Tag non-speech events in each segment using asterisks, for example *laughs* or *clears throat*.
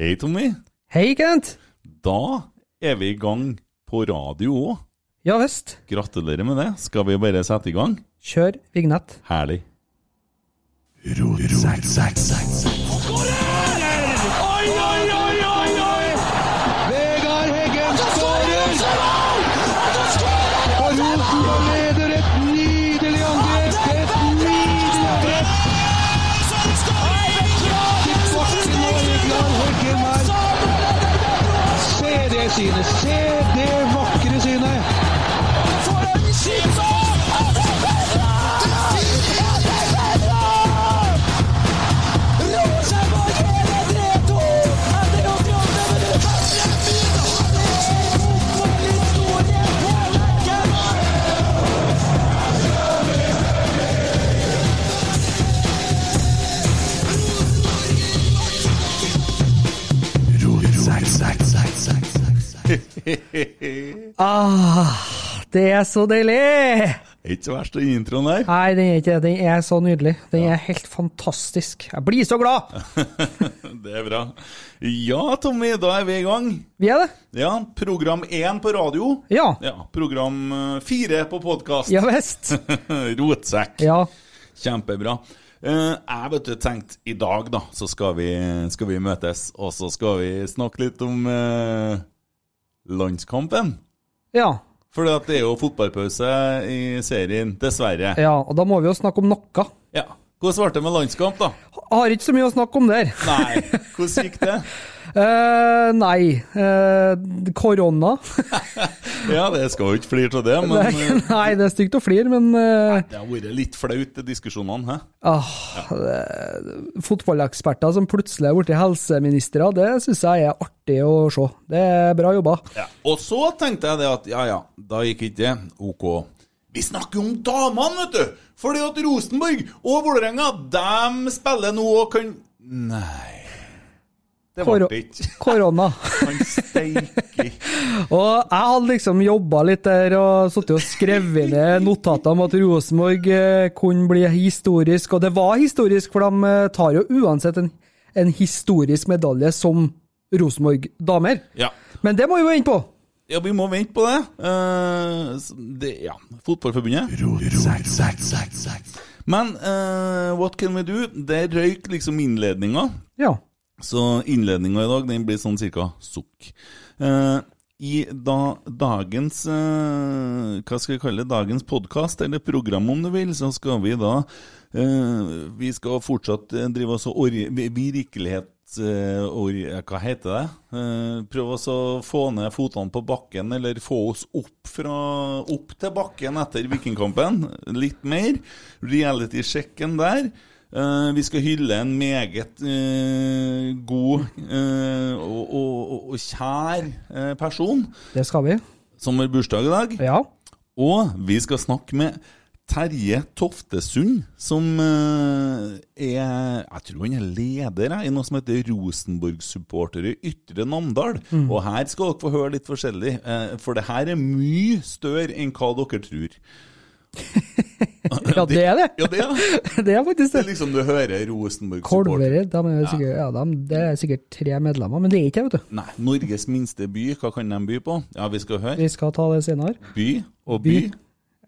Hei, Tommy. Hei, Kent. Da er vi i gang på radio òg. Ja visst. Gratulerer med det. Skal vi bare sette i gang? Kjør vignett. Herlig. Oi, *laughs* Ah, det er så deilig! Ikke så verst, den introen der. Nei, den er ikke det. Den er så nydelig. Den er helt fantastisk. Jeg blir så glad! *laughs* Det er bra. Ja, Tommy, da er vi i gang. Vi er det. Ja, Program én på radio. Ja. Ja, Program eh, fire på podkast. Ja visst. *laughs* Rotsekk. Ja. Kjempebra. Eh, jeg vet du, tenkte i dag da, så skal vi, skal vi møtes, og så skal vi snakke litt om eh, landskampen. Ja. For det er jo fotballpause i serien, dessverre. ja. Og da må vi jo snakke om noe. Ja. Hvordan ble det med landskamp, da? Har ikke så mye å snakke om der. Nei, hvordan gikk det? *laughs* Eh, nei. Uh, korona. *laughs* Ja, det skal jo ikke flire av det, men Nei, eh, *laughs* nei, det er stygt å flire, men eh, det har vært litt flaut, de diskusjonene. hæ? ah, ja. Fotballeksperter som plutselig er blitt helseministre, det syns jeg er artig å se. Det er bra jobba. Ja. Og så tenkte jeg det at ja ja, da gikk ikke det. Ok. Vi snakker jo om damene, vet du! Fordi at Rosenborg og Vålerenga, de spiller nå og kan Nei. Det ble det ikke. Korona. Han steike. *laughs* Og jeg hadde liksom jobba litt der og sittet og skrevet ned notater om at Rosenborg eh, kunne bli historisk, og det var historisk, for de eh, tar jo uansett en, en historisk medalje som Rosenborg damer. Ja. Men det må vi jo vente på. ja, vi må vente på det. Uh, det ja. Fotballforbundet. Men uh, what can we do? Det røyk liksom innledninga. Ja. Så innledninga i dag den blir sånn cirka sukk. Eh, I da, dagens eh, Hva skal vi kalle det? Dagens podkast, eller program om du vil, så skal vi da eh, Vi skal fortsatt eh, drive oss og virkelighet Or, Hva heter det? Eh, prøve å få ned fotene på bakken, eller få oss opp, fra, opp til bakken etter Vikingkampen. Litt mer. Reality-sjekken der. Eh, vi skal hylle en meget uh, god uh, og, og, og, kjær person Det skal vi. som har bursdag i dag. Ja. Og vi skal snakke med Terje Toftesund, som er Jeg tror han er leder i noe som heter Rosenborg-supportere i Ytre Namdal. Og her skal dere få høre litt forskjellig, for det her er mye større enn hva dere tror. *laughs* ja, det er det. Ja, det er det. *laughs* Det er faktisk Det er liksom du hører Rosenborg-supporter. De er sikkert, ja, de, det er sikkert tre medlemmer, men det er ikke jeg, vet du. Nei, Norges minste by, hva kan de by på? Ja, vi skal høre. Vi skal ta det senere. By og by. By.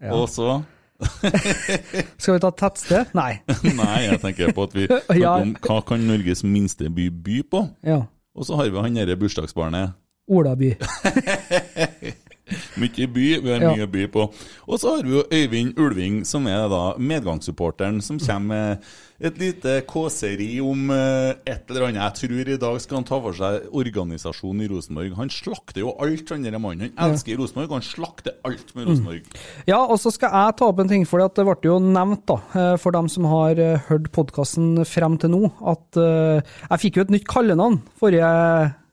Ja. Og så *laughs* Skal vi ta tettsted? Nei. Nei, jeg tenker på at vi snakker Ja. om hva kan Norges minste by by på? Ja. Og så har vi han derre bursdagsbarnet. Olaby. Mye by, vi har mye by på. Og så har vi jo Øyvind Ulving, som er da medgangssupporteren, som kommer med et lite kåseri om eh, et eller annet. Jeg tror i dag skal han ta for seg organisasjonen i Rosenborg. Han slakter jo alt, han der mannen. Han elsker Rosenborg, han slakter alt med Rosenborg. Ja, og så skal jeg ta opp en ting, for det ble jo nevnt, da, eh, for dem som har eh, hørt podkasten frem til nå, at jeg fikk jo et nytt kallenavn forrige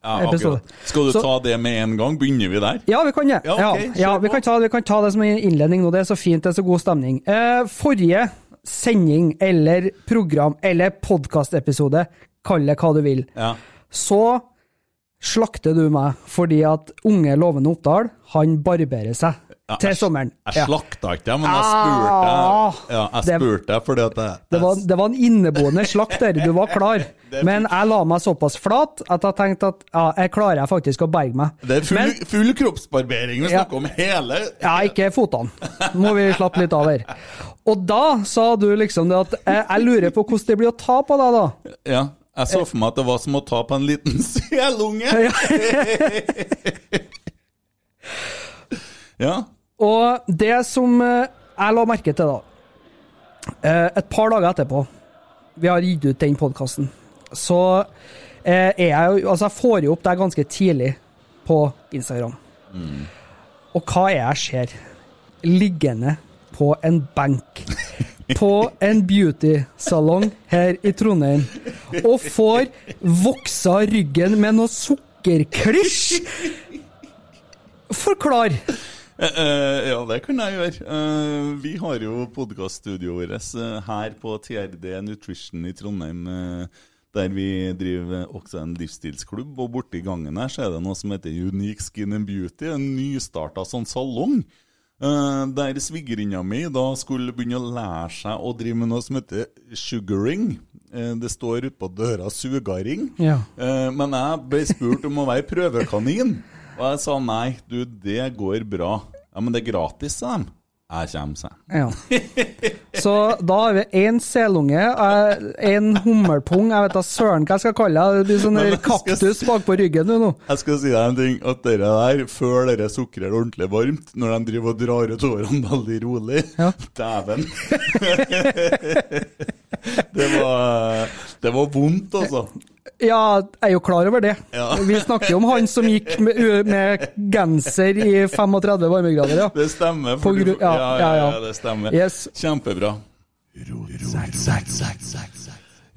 Ja, episode. Skal du Så- ta det med en gang? Begynner vi der? Ja, vi kan det. Ja, Ja, ja, vi, kan ta, vi kan ta det som en innledning nå. Det er så fint, det er så god stemning. Eh, forrige sending eller program eller podkastepisode, kall det hva du vil, Ja. så slakter du meg fordi at unge lovende Oppdal, han barberer seg. Ja, til sommeren. Jeg slakta ikke men jeg spurte Ah, Ja, jeg det- spurte deg fordi at jeg, Det var, det var en inneboende slakt der, du var klar. *laughs* Men jeg la meg såpass flat at jeg tenkte at ja, jeg klarer jeg faktisk å berge meg. Det er full, Men, full kroppsbarbering. Vi Ja. snakker om hele ja, ikke fotene. Må vi slappe litt av her. Og da sa du liksom det at jeg lurer på hvordan det blir å ta på deg, da. Ja. Jeg så for meg at det var som å ta på en liten *laughs* selunge. Ja. *laughs* Og det som eh, jeg la merke til, da eh, Et par dager etterpå, vi har gitt ut den podkasten, så eh, er jeg Altså, jeg får jo opp det ganske tidlig på Instagram. Og hva er jeg ser? Liggende på en benk. *laughs* På en beautysalong her i Trondheim. Og får voksa ryggen med noe sukkerklisj! Forklar. Eh, eh, ja, det kunne jeg gjøre. Eh, vi har jo podkaststudioet vårt her på TRD Nutrition i Trondheim. der vi driver også en livsstilsklubb, og borti gangen her så er det noe som heter Unique Skin and Beauty. En nystarta sånn salong. der svigerinna mi da skulle begynne å lære seg å drive med noe som heter sugaring. Det står utpå døra 'sugaring'. Ja. Men jeg ble spurt om å være prøvekanin. Og jeg sa nei, du, det går bra. Ja, men det er gratis, sa de. Jeg kommer, sa. Ja. Så da har vi én selunge, én hummerpung jeg vet da søren hva jeg skal kalle det. Det blir sånn kaktus bakpå ryggen du nå. Jeg skal si deg en ting, at dere der, før dere sukrer det ordentlig varmt, når de driver og drar ut årene veldig rolig Ja. Dæven! *laughs* det, var, det var vondt, altså. Ja, jeg er jo klar over det. Ja. Vi snakker jo om han som gikk med, med genser i 35 varmegrader, ja. Det stemmer. For du- gru- ja, ja, ja, ja. ja, det stemmer. Yes. Kjempebra.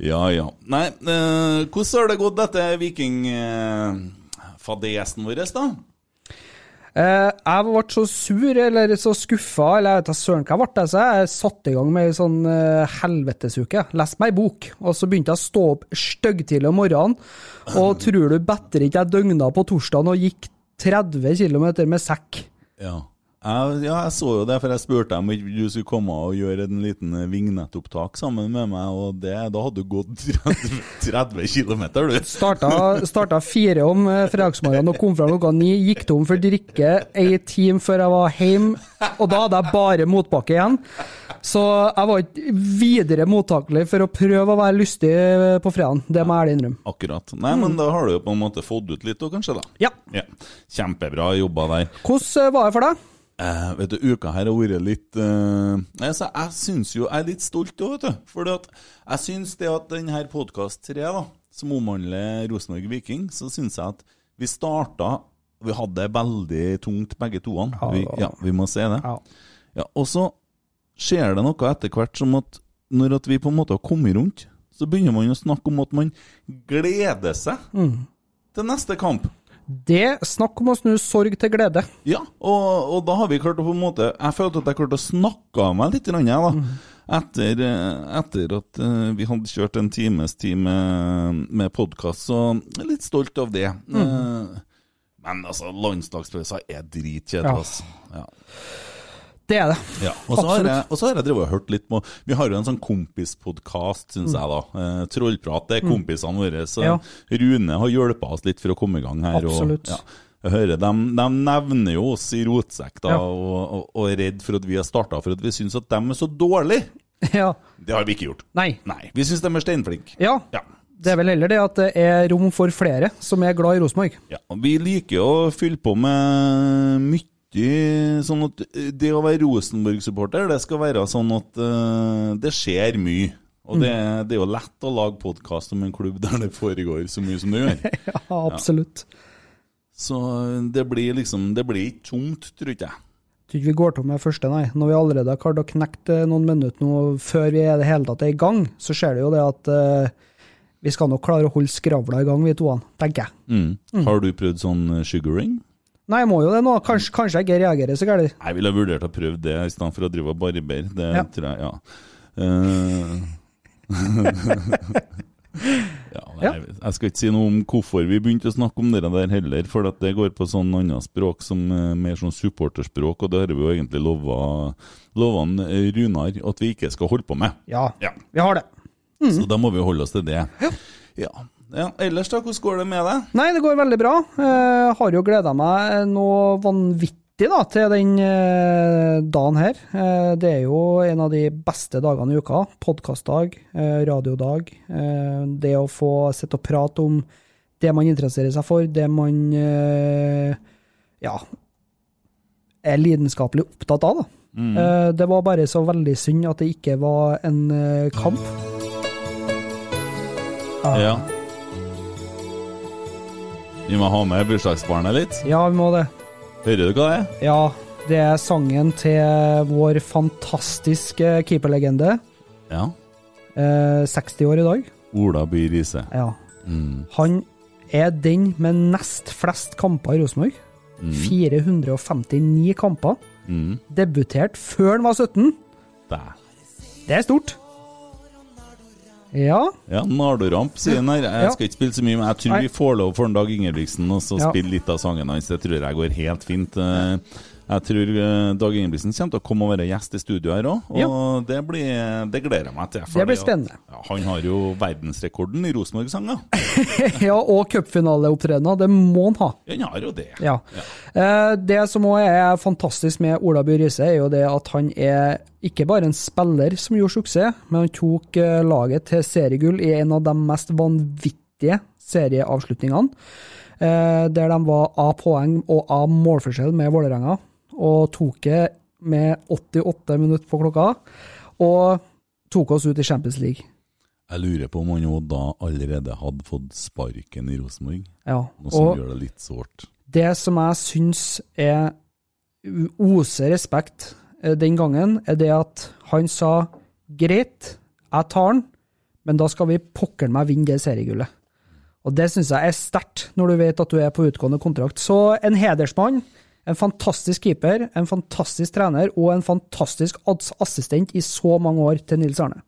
Ja, ja. Nei, eh, hvordan har det gått dette vikingfadesen vår, da? Eh, jeg ble så sur, eller så skuffa, eller jeg vet da søren hva jeg ble, så jeg satte i gang med ei sånn uh, helvetesuke. Leste meg ei bok, og så begynte jeg å stå opp styggtidlig om morgenen. Og *clears throat* tror du bedre ikke jeg døgna på torsdagen og gikk 30 km med sekk? Ja. Jeg, ja, jeg så jo det, for jeg spurte om ikke du skulle komme og gjøre en liten vignettopptak sammen med meg, og det, da hadde du gått 30, 30 km, du. Starta, starta fire om eh, fredagsmorgenen og kom fra klokka ni. Gikk tom for drikke ei time før jeg var hjemme, og da hadde jeg bare motbakke igjen. Så jeg var ikke videre mottakelig for å prøve å være lystig eh, på fredagen. Det må jeg ærlig innrømme. Akkurat. Nei, men da har du jo på en måte fått ut litt, da, kanskje? da? Ja. Ja. Kjempebra jobba der. Hvordan eh, var det for deg? Eh, vet du, Uka her har vært litt eh, altså, Jeg syns jo Jeg er litt stolt òg, vet du. For jeg syns det at denne podkast 3, da, som omhandler Rosenborg Viking, så syns jeg at vi starta Vi hadde det veldig tungt, begge toene. Vi, ja, vi må se det. Ja. Ja, og så skjer det noe etter hvert som at når at vi på en måte har kommet rundt, så begynner man å snakke om at man gleder seg til neste kamp. Det Snakk om å snu sorg til glede. Ja, og, og da har vi klart å på en måte Jeg følte at jeg klarte å snakke av meg litt, jeg, da. Etter, eh, etter at eh, vi hadde kjørt en times tid med, med podkast, så jeg er litt stolt av det. Mm. men altså, landslagspauser er dritkjedelig, Ja. altså. Ja. Det er det. Ja, og så har jeg, og så har jeg drevet og hørt litt på Vi har jo en sånn kompispodkast, syns jeg, da. Eh, Trollprat, det er kompisene våre. Så Mm. Ja. Rune har hjulpet oss litt for å komme i gang her. Absolutt. Og, ja, jeg hører de, de nevner jo oss i rotsekk da, og, og, og er redd for at vi har starta for at vi syns at de er så dårlige. *laughs* Ja. Det har vi ikke gjort. Nei. Nei, Vi syns de er steinflinke. Ja. Ja. Det er vel heller det at det er rom for flere som er glad i Rosenborg. Ja, Vi liker å fylle på med mye sånn at det å være Rosenborg-supporter, det skal være sånn at uh, det skjer mye. Og det, det er jo lett å lage podkast om en klubb der det foregår så mye som det gjør. *laughs* Ja, absolutt. Så det blir liksom Det blir ikke tomt, tror ikke jeg. Tror ikke vi går tom med første, nei. Når vi allerede har klart å knekke eh, noen minutter nå før vi er det hele tatt er i gang, så ser det jo det at uh, vi skal nok klare å holde skravla i gang, vi toene, tenker jeg. Mm. Har du prøvd sånn eh, sugaring? Nei, jeg må jo det nå. Kanskje, kanskje jeg ikke reagerer så gærent. Jeg ville vurdert å prøve det i stedet for å drive og barbere. Det Ja. tror jeg, ja. Uh... *laughs* Ja, nei, Jeg skal ikke si noe om hvorfor vi begynte å snakke om det der heller, for at det går på sånn annet språk som eh, mer sånn supporterspråk, og det har vi jo egentlig lova, lova Runar at vi ikke skal holde på med. Ja, Ja. vi har det. Så da må vi holde oss til det. Ja. ja. Ellers, da? Hvordan går det med deg? Nei, det går veldig bra. Jeg har jo gleda meg noe vanvittig da, til den eh, dagen her. Eh, det er jo en av de beste dagene i uka. Podkastdag, eh, radiodag. Eh, det å få sitte og prate om det man interesserer seg for, det man eh, ja, er lidenskapelig opptatt av. Eh, det var bare så veldig synd at det ikke var en eh, kamp. Ja. Vi må ha med bursdagsbarnet litt. Ja, vi må det. Hører du hva det er? Ja, det er sangen til vår fantastiske keeperlegende. Ja. Eh, 60 år i dag. Ola By Riise. Ja. Mm. Han er den med nest flest kamper i Rosenborg. 459 kamper. Mm. Debutert før han var 17. Det. Det er stort. Ja. Ja, Nardoramp sier han her. Jeg skal ikke spille så mye, men jeg tror Nei. vi får lov for en Dag Ingebrigtsen og så Ja. spille litt av sangen hans. Det tror jeg går helt fint. Eh, Jeg tror eh, Dag Ingebrigtsen kommer til å komme og være gjest i studio her òg, og Ja. det, blir, det gleder jeg meg til. Det blir at- spennende. Ja, han har jo verdensrekorden i Rosenborg-sanger. *laughs* ja og cupfinaleopptredener, det må han ha. Han har jo det. Ja. Eh, Det som òg er fantastisk med Ola By Riise, er jo det at han er ikke bare en spiller som gjorde suksess, men han tok eh, laget til seriegull i en av de mest vanvittige serieavslutningene. eh, Der de var av poeng og av målforskjell med Vålerenga, og tok det med 88 minutter på klokka, og tok oss ut i Champions League. Jeg lurer på om han jo da allerede hadde fått sparken i Rosenborg, Ja. noe som gjør det litt sårt. Det som jeg syns er oser respekt eh, den gangen, er det at han sa greit, jeg tar den, men da skal vi pokker meg vinne det seriegullet. Og det syns jeg er sterkt, når du vet at du er på utgående kontrakt. Så en hedersmann, en fantastisk keeper, en fantastisk trener og en fantastisk assistent i så mange år til Nils Arne.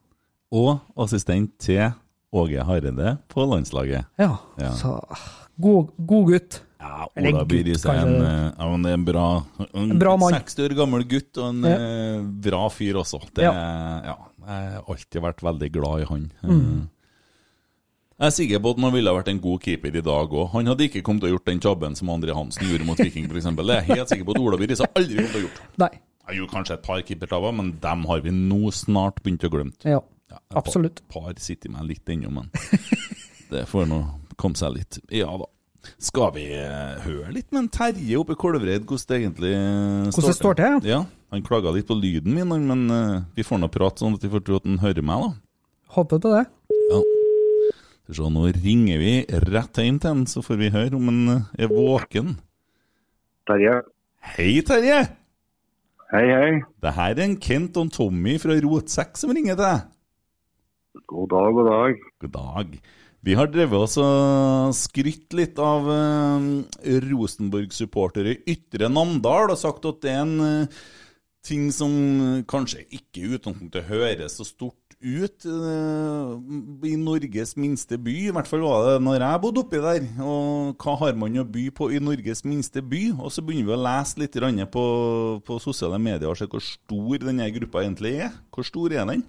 Og assistent til Åge Hareide på landslaget. Ja, Ja. så god, god gutt. Ja, Ola gutt, Riise er en, eh, ja, er en bra, en En bra mann. 60 år gammel gutt og en Ja. eh, bra fyr også. Det, Ja. ja. jeg har alltid vært veldig glad i han. Eh, Mm. Jeg er sikker på at han ville vært en god keeper i dag òg. Han hadde ikke kommet til å gjort den tabben som André Hansen gjorde mot Viking, f.eks. Det er jeg helt sikker på at Ola By Riise aldri kom til å gjort. Nei. Jeg gjorde kanskje et par keepertabber, men dem har vi nå snart begynt å glemme. Ja, Ja, absolutt. Par, par sitter meg litt ennå, men *laughs* det får nå komme seg litt. Ja da. Skal vi eh, høre litt med en Terje oppe i Kolvereid hvordan det egentlig eh, Hvordan det står til? Ja, Han klaga litt på lyden min, men eh, vi får nå prate sånn at vi får tro at han hører meg, da. Håper på det. Så nå ringer vi rett hjem til han, så får vi høre om han eh, er våken. Terje. Hei, Terje! Hei, hei. Det her er en Kent og Tommy fra Rotsekk som ringer til deg. God dag, god dag. God dag. Vi har drevet oss og skrytt litt av eh, Rosenborg-supportere i Ytre Namdal og sagt at det er en eh, ting som kanskje ikke i utgangspunktet høres så stort ut eh, i Norges minste by. I hvert fall var det når jeg bodde oppi der. Og hva har man å by på i Norges minste by? Og så begynner vi å lese litt på, på sosiale medier og se hvor stor denne gruppa egentlig er. Hvor stor er den?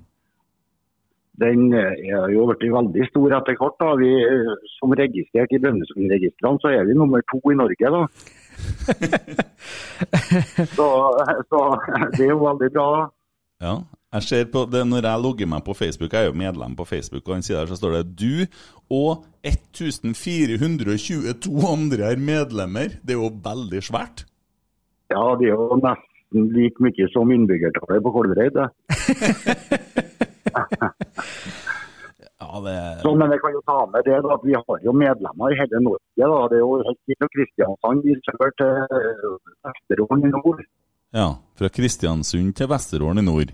Den eh, er jo blitt veldig stor etter hvert. da. Vi, eh, Som registrert i Brønnøysundregistrene, så er vi nummer to i Norge, da. *laughs* så, så det er jo veldig bra. Ja, jeg ser på det Når jeg logger meg på Facebook, jeg er jo medlem på Facebook, og den sida der så står det 'du og 1422 andre er medlemmer'. Det er jo veldig svært. Ja, det er jo nesten like mye som innbyggertallet på Kolvereid. det. *laughs* Ja, det Så, men jeg kan jo ta med det at vi har jo medlemmer i hele Norge. da. Det er jo helt fra Kristiansand vi kjører til Vesterålen i nord. Ja, fra Kristiansund til Vesterålen i nord.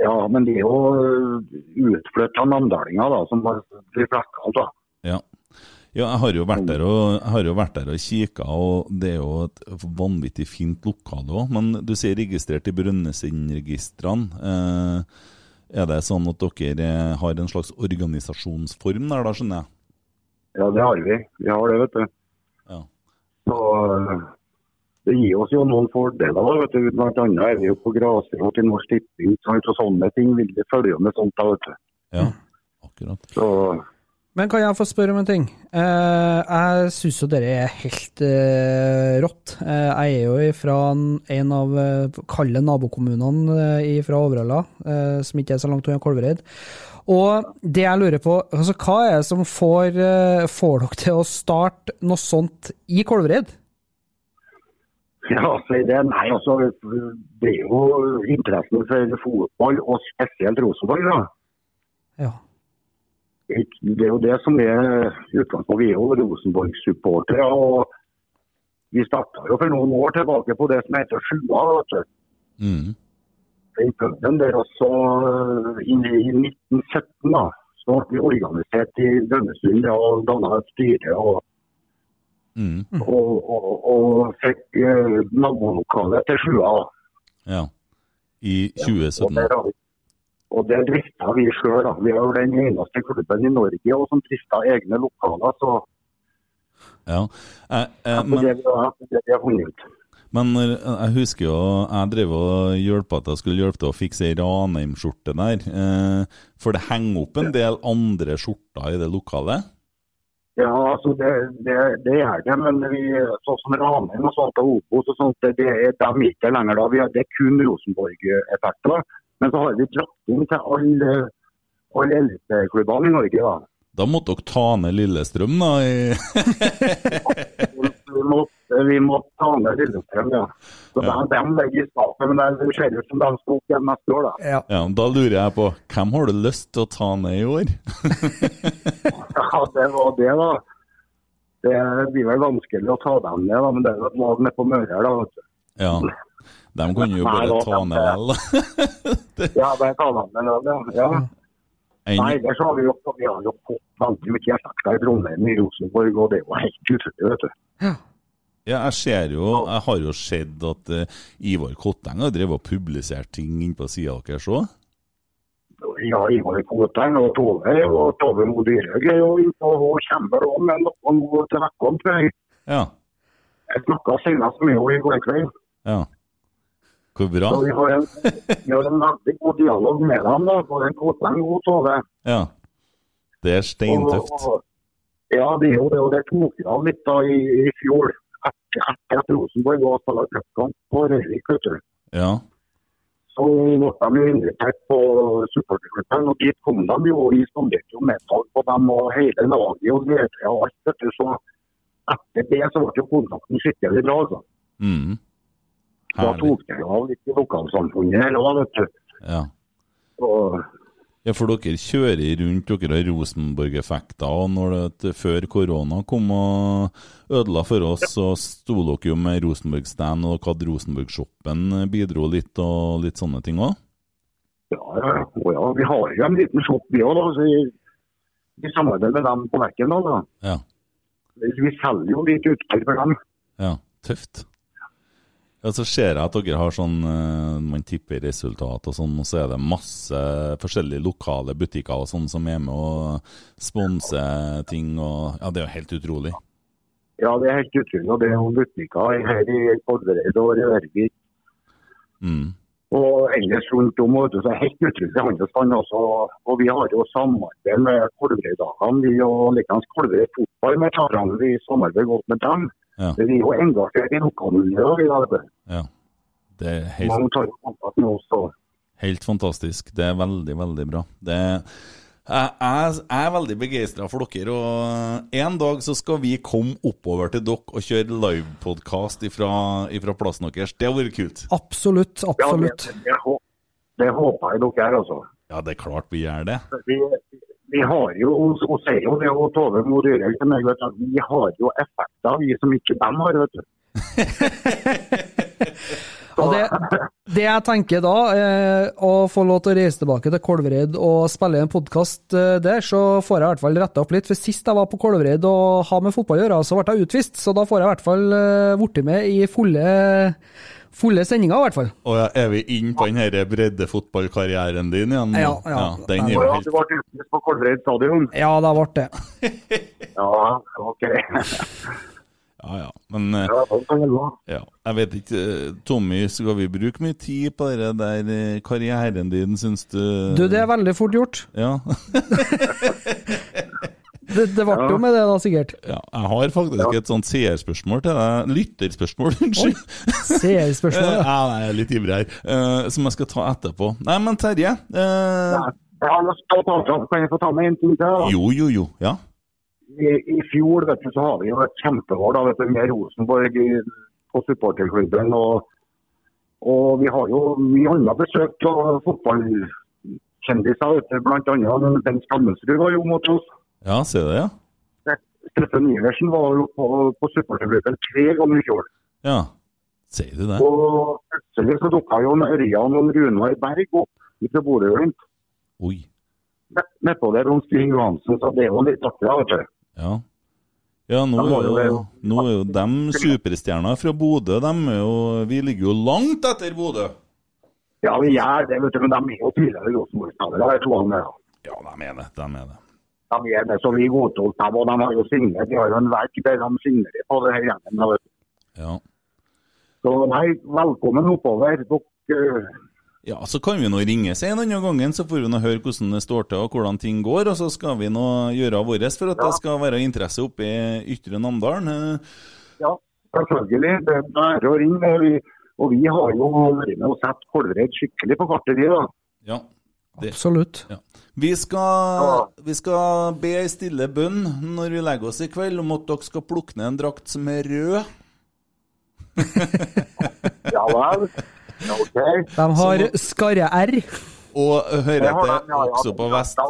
Ja, men det er jo utflytta namdalinger da, som blir av. da. Ja. ja, jeg har jo vært der og, jeg der og kikka, og det er jo et vanvittig fint lokale òg. Men du sier registrert i Brønnøysundregistrene. Eh, Er det sånn at dere eh, har en slags organisasjonsform der, da, skjønner jeg? Ja, det har vi. Vi har det, vet du. Ja. Så eh, det gir oss jo noen fordeler. da, vet du. Blant annet er vi jo på grasrot i Norsk Tipping. sånn Og sånne ting vil vi følge med sånt. da, vet du. Ja, akkurat. Så Men kan jeg få spørre om en ting? Eh, jeg syns jo dere er helt eh, rått. Eh, jeg er jo fra en av kalde nabokommunene fra Overhalla, eh, som ikke er så langt unna Kolvereid. Og det jeg lurer på, altså hva er det som får, får dere til å starte noe sånt i Kolvereid? Ja, så er det, nei, altså, det er jo interessen for fotball, og spesielt Rosenborg. da. Ja. Det er jo det som er utgangspunktet. Vi er jo Rosenborg-supportere. og Vi starta jo for noen år tilbake på det som heter Sjua. vet. Mm. Den puben der også i, i 1917 da, så ble vi organisert i Dønnesund og danna et styre. og Mm. og, og, og fikk eh, nabolokalet til Sjua. Ja. I 2017. Ja, og det drifta vi sjøl. Vi er jo den eneste klubben i Norge og som drifta egne lokaler. så Ja. Eh, eh, men, det, det, det men jeg husker jo jeg drev og at jeg skulle hjelpe til å fikse ei Ranheim-skjorte der. Eh, for det henger opp en del andre skjorter i det lokalet? Ja, altså det, det, det er det, men vi, sånn som Ranheim og sånt Opos og sånt, det, er de ikke lenger da. Har, det er kun Rosenborg-effekter. Men så har vi dratt inn til alle, all eliteklubbene i Norge. da. Da måtte dere ta ned Lillestrøm, da? *laughs* Vi må, ta ned Lillestrøm, ja. Så Ja. de, de ligger i skapet, men det ser ut som de skal opp igjen neste år, da. Ja. ja, da lurer jeg på hvem har du lyst til å ta ned i år? *laughs* Ja, det var det, da. Det blir vel vanskelig å ta dem ned, da, men det er jo lag nede på Møre her, da. vet du. Ja. De kunne jo Nei, bare da- ta ned vel, *laughs* da. Ja, bare ta dem ned, ja. ja. Nei, der ellers har vi jo, vi har jo fått veldig mye effekter i Trondheim, i Rosenborg, og det er jo helt utrolig, vet du. Ja. Ja, jeg ser jo, jeg har jo sett at uh, Ivar Kotteng har drevet og publisert ting inn på sida deres òg. Ja, Ivar Kotteng og Tove og Tove Mo Dyrhaug er jo ute og kommer òg med noe nå til vekken, tror jeg. Ja. Jeg snakka senest med henne i går kveld. ja. Hvor bra. Så vi har en, vi har en veldig god dialog med dem, da, både Kotteng og Tove. Ja. Det er steintøft. Og- og- Ja, det er jo det. Og det tok av litt da i, i fjor. Etter, etter at Rosenborg var på cupkamp på Røyrvik. vet du. Ja. Så ble de invitert på supporterklubben, og dit kom de jo. Vi spanderte jo medtall på dem og hele laget og ledere og alt. vet du. Så etter det så ble jo kontakten skikkelig bra. altså. Mm. Da tok det av litt i lokalsamfunnet her òg, vet du. Ja. Og ja, for dere kjører rundt, dere har Rosenborg-effekter. Og når det, før korona kom og ødela for oss, så sto dere jo med Rosenborg-stand, og dere hadde Rosenborg-shoppen bidro litt, og litt sånne ting òg? ja, ja, og ja, vi har jo en liten shop vi òg, da. Så vi, vi samarbeider med dem på da. Ja. Vi selger jo litt utstyr for dem. Ja, tøft. Ja, Så ser jeg at dere har sånn eh, Man tipper resultat og sånn, og så er det masse forskjellige lokale butikker og sånn som er med og sponser ting og Ja, det er jo helt utrolig. Ja, det er helt utrolig. og Det er jo butikker her i Kolvereid og Rørvik Mm. og ellers rundt om. Og det er helt utrolig handelsstand også. Og vi har jo samarbeid med Kolvereid-dagene. Vi og likeens Kolvereid fotball med Taran. Vi samarbeider godt med dem. Ja. Vi er jo engasjert i lokalmiljøet. vi da, vet du. ja. Det er helt, tar jo kontakt med oss. og helt fantastisk. Det er veldig, veldig bra. Det jeg, er veldig begeistra for dere, og en dag så skal vi komme oppover til dere og kjøre livepodkast fra, plassen deres. Det hadde vært kult. Absolutt, Ja, det, absolutt. det, det håper jeg dere er, altså. Ja, det er klart vi gjør det. Vi, vi har jo, og sier jo det, og Tove Mo Dyrhaug til meg, at vi har jo effekter vi som ikke dem har. vet du. *laughs* Og det, det jeg tenker da, eh, å få lov til å reise tilbake til Kolvereid og spille en podkast eh, der, så får jeg i hvert fall retta opp litt. For sist jeg var på Kolvereid og har med fotball å gjøre, så ble jeg utvist. Så da får jeg i hvert fall eh, blitt med i fulle, fulle sendinger, i hvert fall. Og ja, er vi inne på den her breddefotballkarrieren din igjen? Ja. Ja, ja. den er jo ja, helt du ble utvist på Kolvereid stadion. Ja, det ble det. Ja, ok. *laughs* Ja, ja. Men eh, Ja, jeg vet ikke eh, Tommy, skal vi bruke mye tid på det der eh, karrieren din, syns du? Du, det er veldig fort gjort. Ja. *laughs* Det, det ble jo med det, da, sikkert. ja. Jeg har faktisk et sånt seerspørsmål til deg. Lytterspørsmål, *laughs* unnskyld. Seerspørsmål, ja. *laughs* ja, jeg er litt ivrig her. Eh, som jeg skal ta etterpå. Nei, men Terje. eh, Jeg har lyst til å kan jeg få ta med en ting til? da? jo, jo, jo. Ja. I, I fjor du, så har vi jo et kjempeår da, du, med Rosenborg i, på supporterklubben. Og, og vi har jo mye annet besøk av fotballkjendiser, bl.a. Bent Skammelsrud var jo mot oss. ja, ser du det, ja? Steffen Iversen var jo på, på supporterklubben tre ganger i fjor. Ja. Sier du det? Og plutselig så dukka jo Ørjan og Runar Berg opp fra Bodø-Glimt. Nedpå der Stig Johansen, så det er jo litt artig. Ja. Ja, nå er jo nå er jo dem superstjerner fra Bodø. Vi ligger jo langt etter Bodø. Ja, vi gjør det, vet du, men de er jo tidligere Rosenborg-spillere. jeg tror han er. Ja, de er det. De er det. De er det, så vi godtok dem, og de har jo signert. De har jo en verk der de signerer på det her gjengen. Ja. Så nei, velkommen oppover. Dere ja, så kan vi nå ringes en annen gangen, så får vi nå høre hvordan det står til og hvordan ting går. Og så skal vi nå gjøre vårt for at det skal være interesse oppe i Ytre Namdalen. Ja, selvfølgelig. Det er bare å ringe. og vi- Og vi har jo vært med og satt Kolvereid skikkelig på kartet. vi da. Ja. Det, Absolutt. ja. Vi, skal, vi skal be ei stille bønn når vi legger oss i kveld, om at dere skal plukke ned en drakt som er rød. Ja vel. Ja, ok. De har skarre-R. Og hører til ja, ja. også på vest.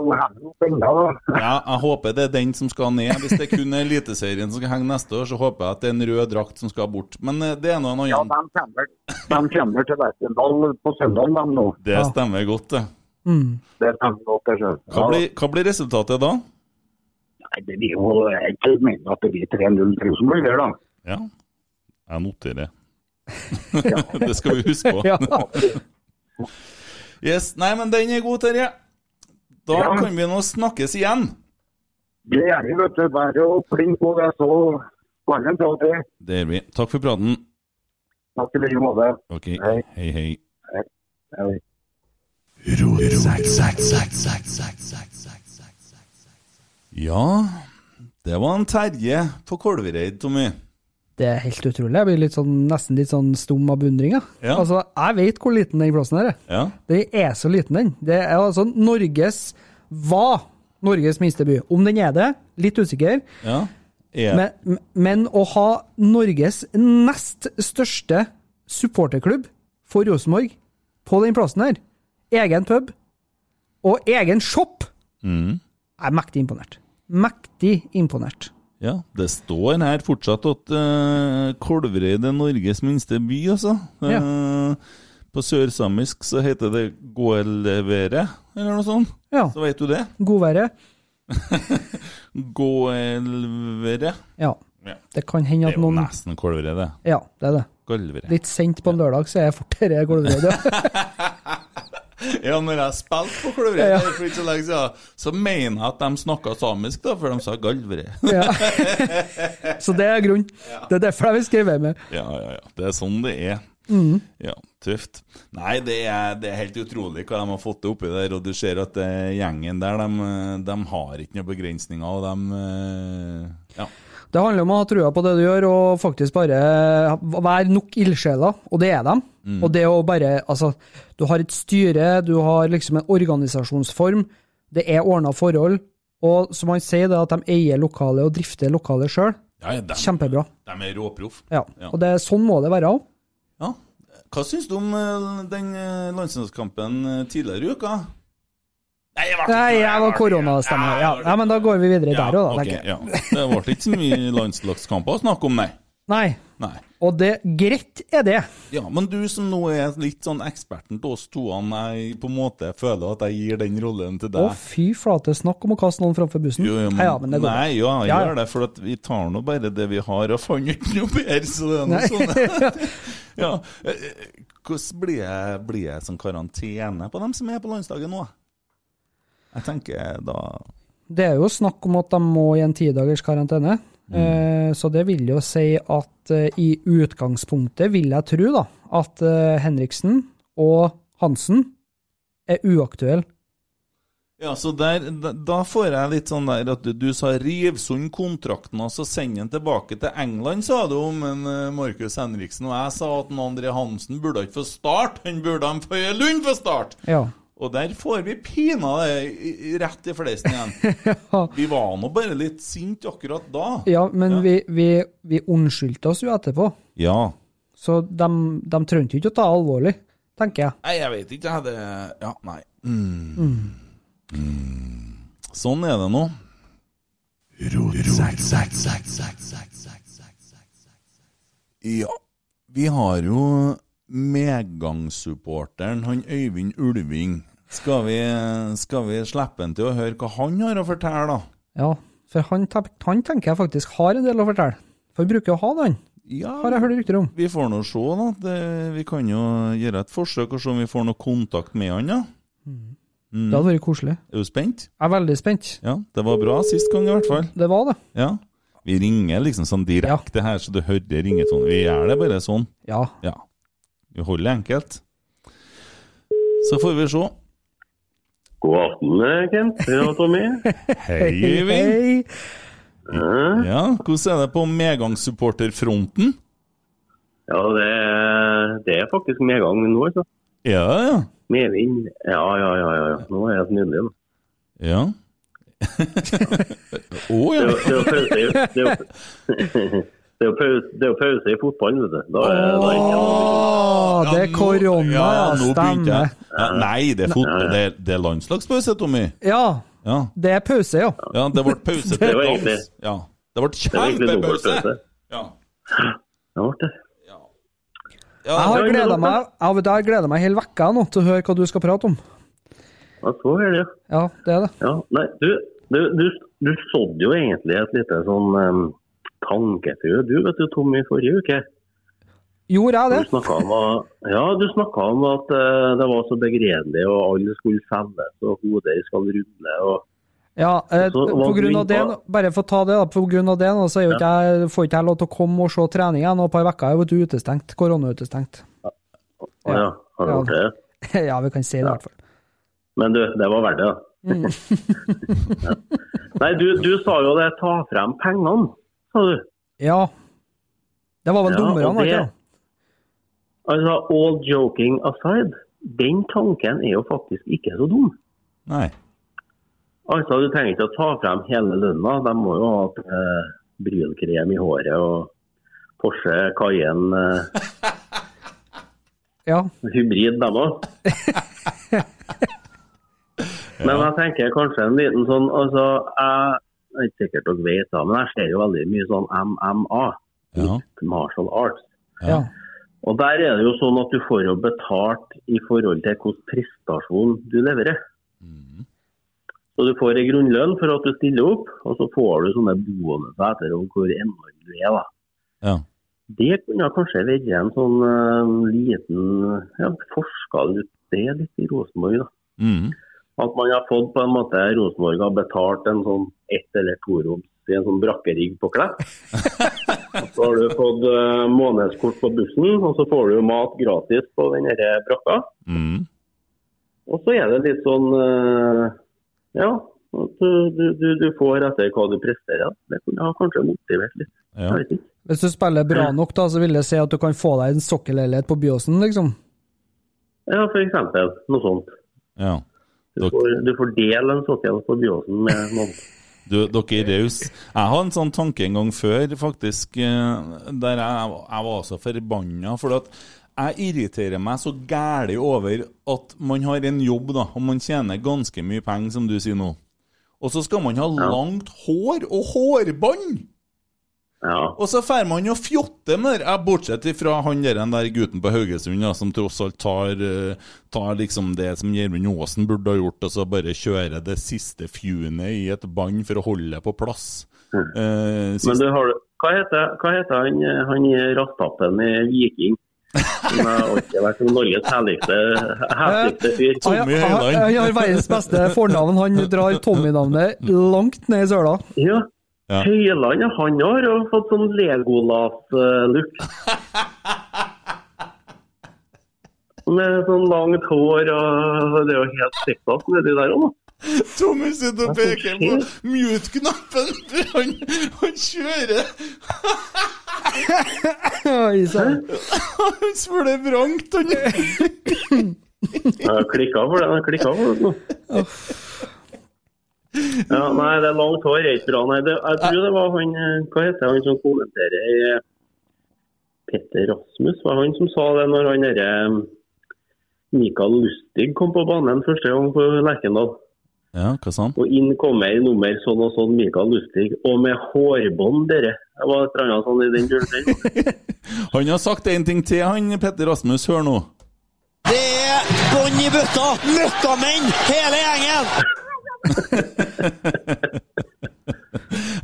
Ja, jeg håper det er den som skal ned. Hvis det kun er Eliteserien som skal henge neste år, så håper jeg at det er en rød drakt som skal bort. Men eh, det er nå en Ja, annen. de kommer, de kommer til Lerkendal på søndag, de nå. Det stemmer godt, det. Mm. Det stemmer godt, det sjøl. Hva blir, hva blir resultatet da? Nei, det blir jo Jeg mener at det blir 3-0 til Rosenborg, det, da. Ja, jeg noterer. Det skal vi huske på. *laughs* Ja. Yes, Nei, men den er god, Terje. Da Ja. kan vi nå snakkes igjen. Det er vi, vet du. Bare å plinge på det, så kan en ta det. Det gjør vi. Takk for praten. Takk i like måte. Ok, Hei. hei, hei. Hei. Ja, det var en Terje på Kolvereid, Tommy. Det er helt utrolig. Jeg blir litt sånn, nesten litt sånn stum av beundring. Ja. Altså, jeg vet hvor liten den plassen her er. Ja, Den er så liten, den. Det er altså Norges Var Norges minste by. Om den er det, litt usikker. ja. Yeah. Men, men å ha Norges nest største supporterklubb for Rosenborg på den plassen her, egen pub og egen shop, mm. jeg er mektig imponert. Mektig imponert. Ja, det står her fortsatt at uh, Kolvereid er Norges minste by, altså. Eh, på sørsamisk så heter det Gåelvere, eller noe sånt. Ja. Så vet du det. Godvære. *laughs* Gåelvere. Ja. Ja. Det kan hende at noen Det er jo nesten Kolvereid, det. Ja, det er det. Golvere. Litt sent på en lørdag, så er jeg fortere Kolvereid. *laughs* *laughs* Ja, når jeg spilte på Kolvereid Ja. for ikke så lenge siden, så mener jeg at de snakka samisk, da, for de sa Galvere. *laughs* Ja. Så det er grunnen. Det er derfor jeg vil skrive med. Ja, ja, ja. Det er sånn det er. Mm. Ja, tøft. Nei, det er, det er helt utrolig hva de har fått til oppi der, og du ser at eh, gjengen der, de, de har ikke noen begrensninger, og de eh, Ja. Det handler om å ha trua på det du gjør, og faktisk bare være nok ildsjeler, og det er dem. Og det å bare Altså, du har et styre, du har liksom en organisasjonsform, det er ordna forhold, og som han sier, det at de eier lokalet og drifter lokalet sjøl, ja, ja, kjempebra. De er råproff. Ja. Ja. Og det, sånn må det være òg. Ja. Hva syns du om eh, den eh, landslagskampen eh, tidligere i uka? Nei, jeg ikke- Nei, jeg var koronastemme. Ja, ja, men da går vi videre der òg, da, Okay, ja. *laughs* Det ble ikke så mye landslagskamper å snakke om, nei. Nei. Nei. Og det greit er det. Ja, men du som nå er litt sånn eksperten til oss to, jeg på en måte føler at jeg gir den rollen til deg. Å, fy flate, snakk om å kaste noen framfor bussen. Jo, jo, men, ja, ja, men det går nei, ja, jeg Ja, ja. gjør det, for at vi tar nå bare det vi har, og fant ikke noe bedre, så det er noe sånn. *laughs* ja. eh, eh, Hvordan blir det sånn karantene på dem som er på landslaget nå? Jeg tenker da Det er jo snakk om at de må i en tidagers karantene. Mm. Eh, så det vil jo si at eh, i utgangspunktet vil jeg tro da, at eh, Henriksen og Hansen er uaktuelle. Ja, så der, da, får jeg litt sånn der at du, du sa riv sund kontrakten og så send den tilbake til England, sa du om Markus Henriksen. Og jeg sa at André Hansen burde ikke få start, han burde ha en Føye Lund få start. Ja. Og der får vi pina det i- i- rett i fleisen igjen. Vi var nå bare litt sinte akkurat da. ja, men Ja. Vi, vi, vi unnskyldte oss jo etterpå. Ja. Så de, de trengte ikke å ta alvorlig, tenker jeg. Nei, jeg vet ikke, jeg. Det Ja, nei. Mm. Mm. Sånn er det nå. Ja, vi har jo medgangssupporteren, han Øyvind Ulving. Skal vi, skal vi slippe han til å høre hva han har å fortelle, da? Ja, for han, han tenker jeg faktisk har en del å fortelle. For han bruker å ha det, han. Ja, Har jeg hørt rykter om. vi får nå se, da. Det, vi kan jo gjøre et forsøk og se om vi får noe kontakt med han, da. Mm. Det hadde vært koselig. Er du spent? Jeg er veldig spent. Ja, det var bra sist gang, i hvert fall. Det var det. Ja. Vi ringer liksom sånn direkte her, så du hører ringetonen. Vi gjør det bare sånn. Ja. Ja. Vi holder det enkelt. Så får vi se. God aften, eh, Kent. Ja, Tommy. *laughs* Hei, Øyvind. Hei. Ja, hvordan er det på medgangssupporterfronten? Ja, det, er- det er faktisk medgang nå, altså. Ja, ja. Medvind. Ja, ja, ja, ja. ja. Nå er så nydelig. da. Ja. *laughs* Å Det er ja. det det *laughs* det er jo pause- det er jo pause i fotballen, vet du. Da er, da er ikke Åh, det er korona, ja. nå ja. Stemmer. Ja, nei, det er, fotball, det, er, det er landslagspause, Tommy. Ja, Ja. det er pause, ja. ja, det ble pause til var dans. Ja. Det ble kjempepause. Ja. Det ble det. Ja, Jeg har det- gleda meg jeg, meg hele vekka nå til å høre hva du skal prate om. Ja, så er det. Ja, det er det. Ja, nei, du, du, du, du sådde jo egentlig et lite sånn um, tankefrø, du vet du, Tommy, forrige uke. Gjorde jeg Du det? snakka om, ja, du om at uh, det var så begredelig, og alle skulle selges, og hoder skal rulle. og Ja, eh, på grunn av det, bare for å ta det da, på grunn av det nå, så ikke jeg, får ikke jeg lov til å komme og se trening igjen, og på uker uke er jo du utestengt, koronautestengt. Ja. ja, har du Ja. gjort det? *laughs* ja, vi kan si det i hvert fall. Men du, det var verdt det, da. Mm. *laughs* Nei, du, du sa jo det, ta frem pengene, sa du. Ja. Det var vel Ja, dommerne, ikke sant? Altså, all joking aside, den tanken er jo faktisk ikke så dum. Nei. Altså, Du trenger ikke å ta frem hele lønna. De må jo ha eh, brylkrem i håret og Porsche Cayenne eh, *laughs* Ja. hybrid, dem òg. *laughs* Men jeg tenker kanskje en liten sånn altså, Jeg jeg er ikke sikkert dere vet da, men jeg ser jo veldig mye sånn MMA. Ja. Martial arts. ja. Og Der er det jo sånn at du får jo betalt i forhold til hvilken prestasjon du leverer. Mm. Så Du får en grunnlønn for at du stiller opp, og så får du sånne bonuser etter hvor enorm du er. da. Ja. Det kunne kanskje vært en sånn uh, liten ja, Forska ut det litt i Rosenborg. da. Mm. At man har fått på en måte Rosenborg har betalt en sånn ett- eller toroms i en sånn brakkerigg på Klepp. Så har du fått uh, månedskort på bussen, og så får du mat gratis på den brakka. Mm. Og så er det litt sånn uh, Ja, at du, du, du, får etter hva du presterer. Det kunne ha kanskje motivert litt. Ja. Jeg vet ikke. Hvis du spiller bra nok, da, så vil det si at du kan få deg en sokkelleilighet på Byåsen, liksom. Ja, eksempel. Noe sånt. ja. Du får, du får del en sokkel på Byåsen med noen. Du, dere er rause. Jeg hadde en sånn tanke en gang før, faktisk, eh, der jeg, jeg var så forbanna. For at jeg irriterer meg så gæli over at man har en jobb, da, og man tjener ganske mye penger, som du sier nå. Og så skal man ha langt hår og hårbånd! Ja. Og så får man jo fjotte med det, bortsett fra han der, den der gutten på Haugesund, ja, som tross alt tar, eh, tar liksom det som Gjermund Aasen burde ha gjort, og så bare kjører det siste fjunet i et bånd for å holde det på plass. Eh, Men du har Hva heter, hva heter han, eh, han rattappen i Viking? Som har alltid vært Norges herligste, herligste fyr. Han, Tommy Høiland. han har verdens beste fornavn. Han drar Tommy-navnet langt ned i søla. Ja. Ja. Høyland, han har jo fått sånn Legolas-look. *laughs* Med sånn langt hår og Det er jo helt sikkert nedi der òg, da. Tommy sitter og peker på mute-knappen, for han, han kjører Oi, sann. Han spør vrangt, han. Jeg klikka for det. Jeg klikka for det. Ja, nei, det er langt hår er ikke bra. Nei, det, jeg tror det var han eh, Hva heter han som kommenterer eh, Petter Rasmus? Var han som sa det når han derre eh, Mikael Lustig kom på banen første gang på Lerkendal? Ja, hva sa han? Og inn kommer nummer sånn og sånn Mikael Lustig, og med hårbånd, dere. Det var et eller annet sånn i den duren. *laughs* Han har sagt en ting til, han Petter Rasmus. Hør nå. Det er bånn i bøtta! Møkkamenn, hele gjengen!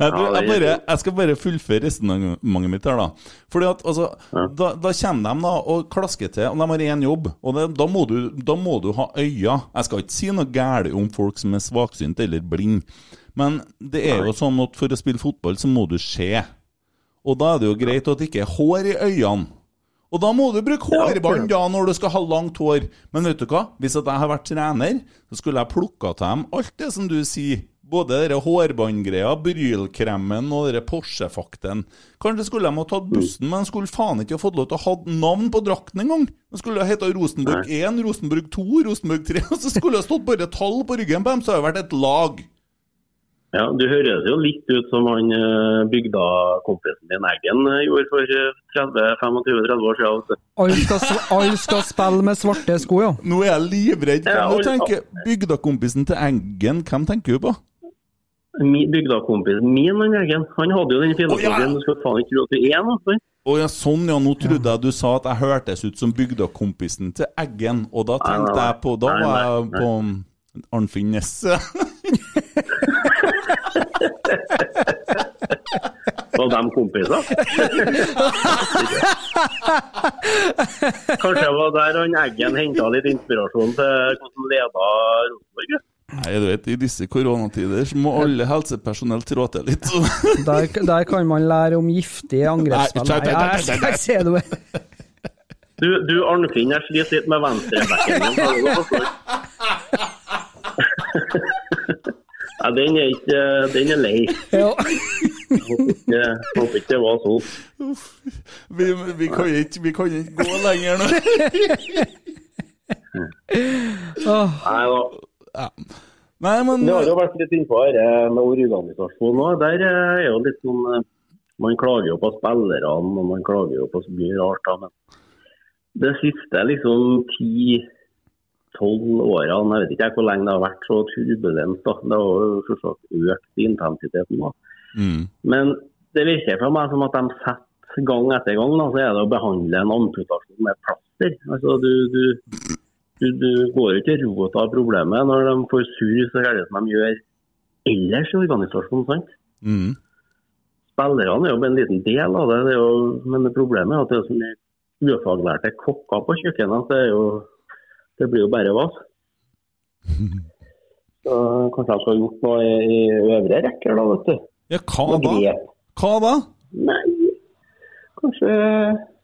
Jeg, Ja, jeg, bare, jeg skal bare fullføre resonnementet mitt her, da. Fordi at, altså, da, da kommer de da og klasker til, og de har én jobb. Og det, da, må du, da må du ha øyne. Jeg skal ikke si noe galt om folk som er svaksynte eller blind, men det er jo sånn at for å spille fotball så må du se. Og da er det jo greit at det ikke er hår i øynene. Og da må du bruke hårbånd da når du skal ha langt hår. Men vet du hva? Hvis at jeg har vært trener, så skulle jeg plukka til dem alt det som du sier. Både hårbåndgreia, brylkremen og Porsche-fakten. Kanskje skulle de ha tatt bussen, men de skulle faen ikke ha fått lov til å ha navn på drakten engang. De skulle ha heta Rosenborg 1, Rosenborg 2, Rosenborg 3, *laughs* og så skulle det stått bare tall på ryggen på dem, så hadde det vært et lag. Ja, Du høres jo litt ut som han eh, bygda-kompisen din Eggen eh, gjorde for eh, 30-25-30 år siden. Alle skal, skal spille med svarte sko, ja. Nå er jeg livredd. Hvem tenker Bygdakompisen til Eggen, hvem tenker du på? Bygdakompisen min, han Eggen, han hadde jo den filosofien Å, ja. du skal faen ikke tro at du er noe. Å ja, sånn ja. Nå trodde jeg du sa at jeg hørtes ut som bygdakompisen til Eggen. Og da tenkte jeg på Da var jeg på Arnfinn Nesse. *laughs* Var de kompiser? Kanskje det var der han Eggen henta litt inspirasjon til hvordan leda Rosenborg? Nei, du vet, i disse koronatider så må alle helsepersonell trå til litt. Der, der kan man lære om giftige angrepsspill. Nei, Nei, jeg skal ikke si noe. Du, du Arnfinn, jeg sliter litt med venstrebekken *laughs* *laughs* Nei, den er ikke Den er lei. Ja. Håper ikke, det var sånn. Vi, vi, kan ikke, vi kan ikke gå lenger nå. Nei da. Ja. Nei, men Det har jo vært litt innpå dette med organisasjon òg. Der er jo litt sånn eh, Man klager jo på spillerne og man klager jo på så mye rart. da, Men det siste liksom ti-tolv årene, jeg vet ikke hvor lenge det har vært så turbulent. da, Det har jo selvsagt økt intensiteten. mm. Men det virker for meg som at de setter gang etter gang, da, så er det å behandle en amputasjon med plaster. Altså, du, du, du, du går ikke til rota av problemet når de får sur så gærent som de gjør ellers i organisasjonen. sant? Mm. Spillerne er jo en liten del av det, det er jo, men det problemet er at det er så mye ufaglærte kokker på kjøkkenet at det, er jo, det blir jo bare vas. *laughs* Så kanskje jeg skal ha gjort noe i, i øvre rekker, da, vet du. Ja, hva da? Hva da? Nei, kanskje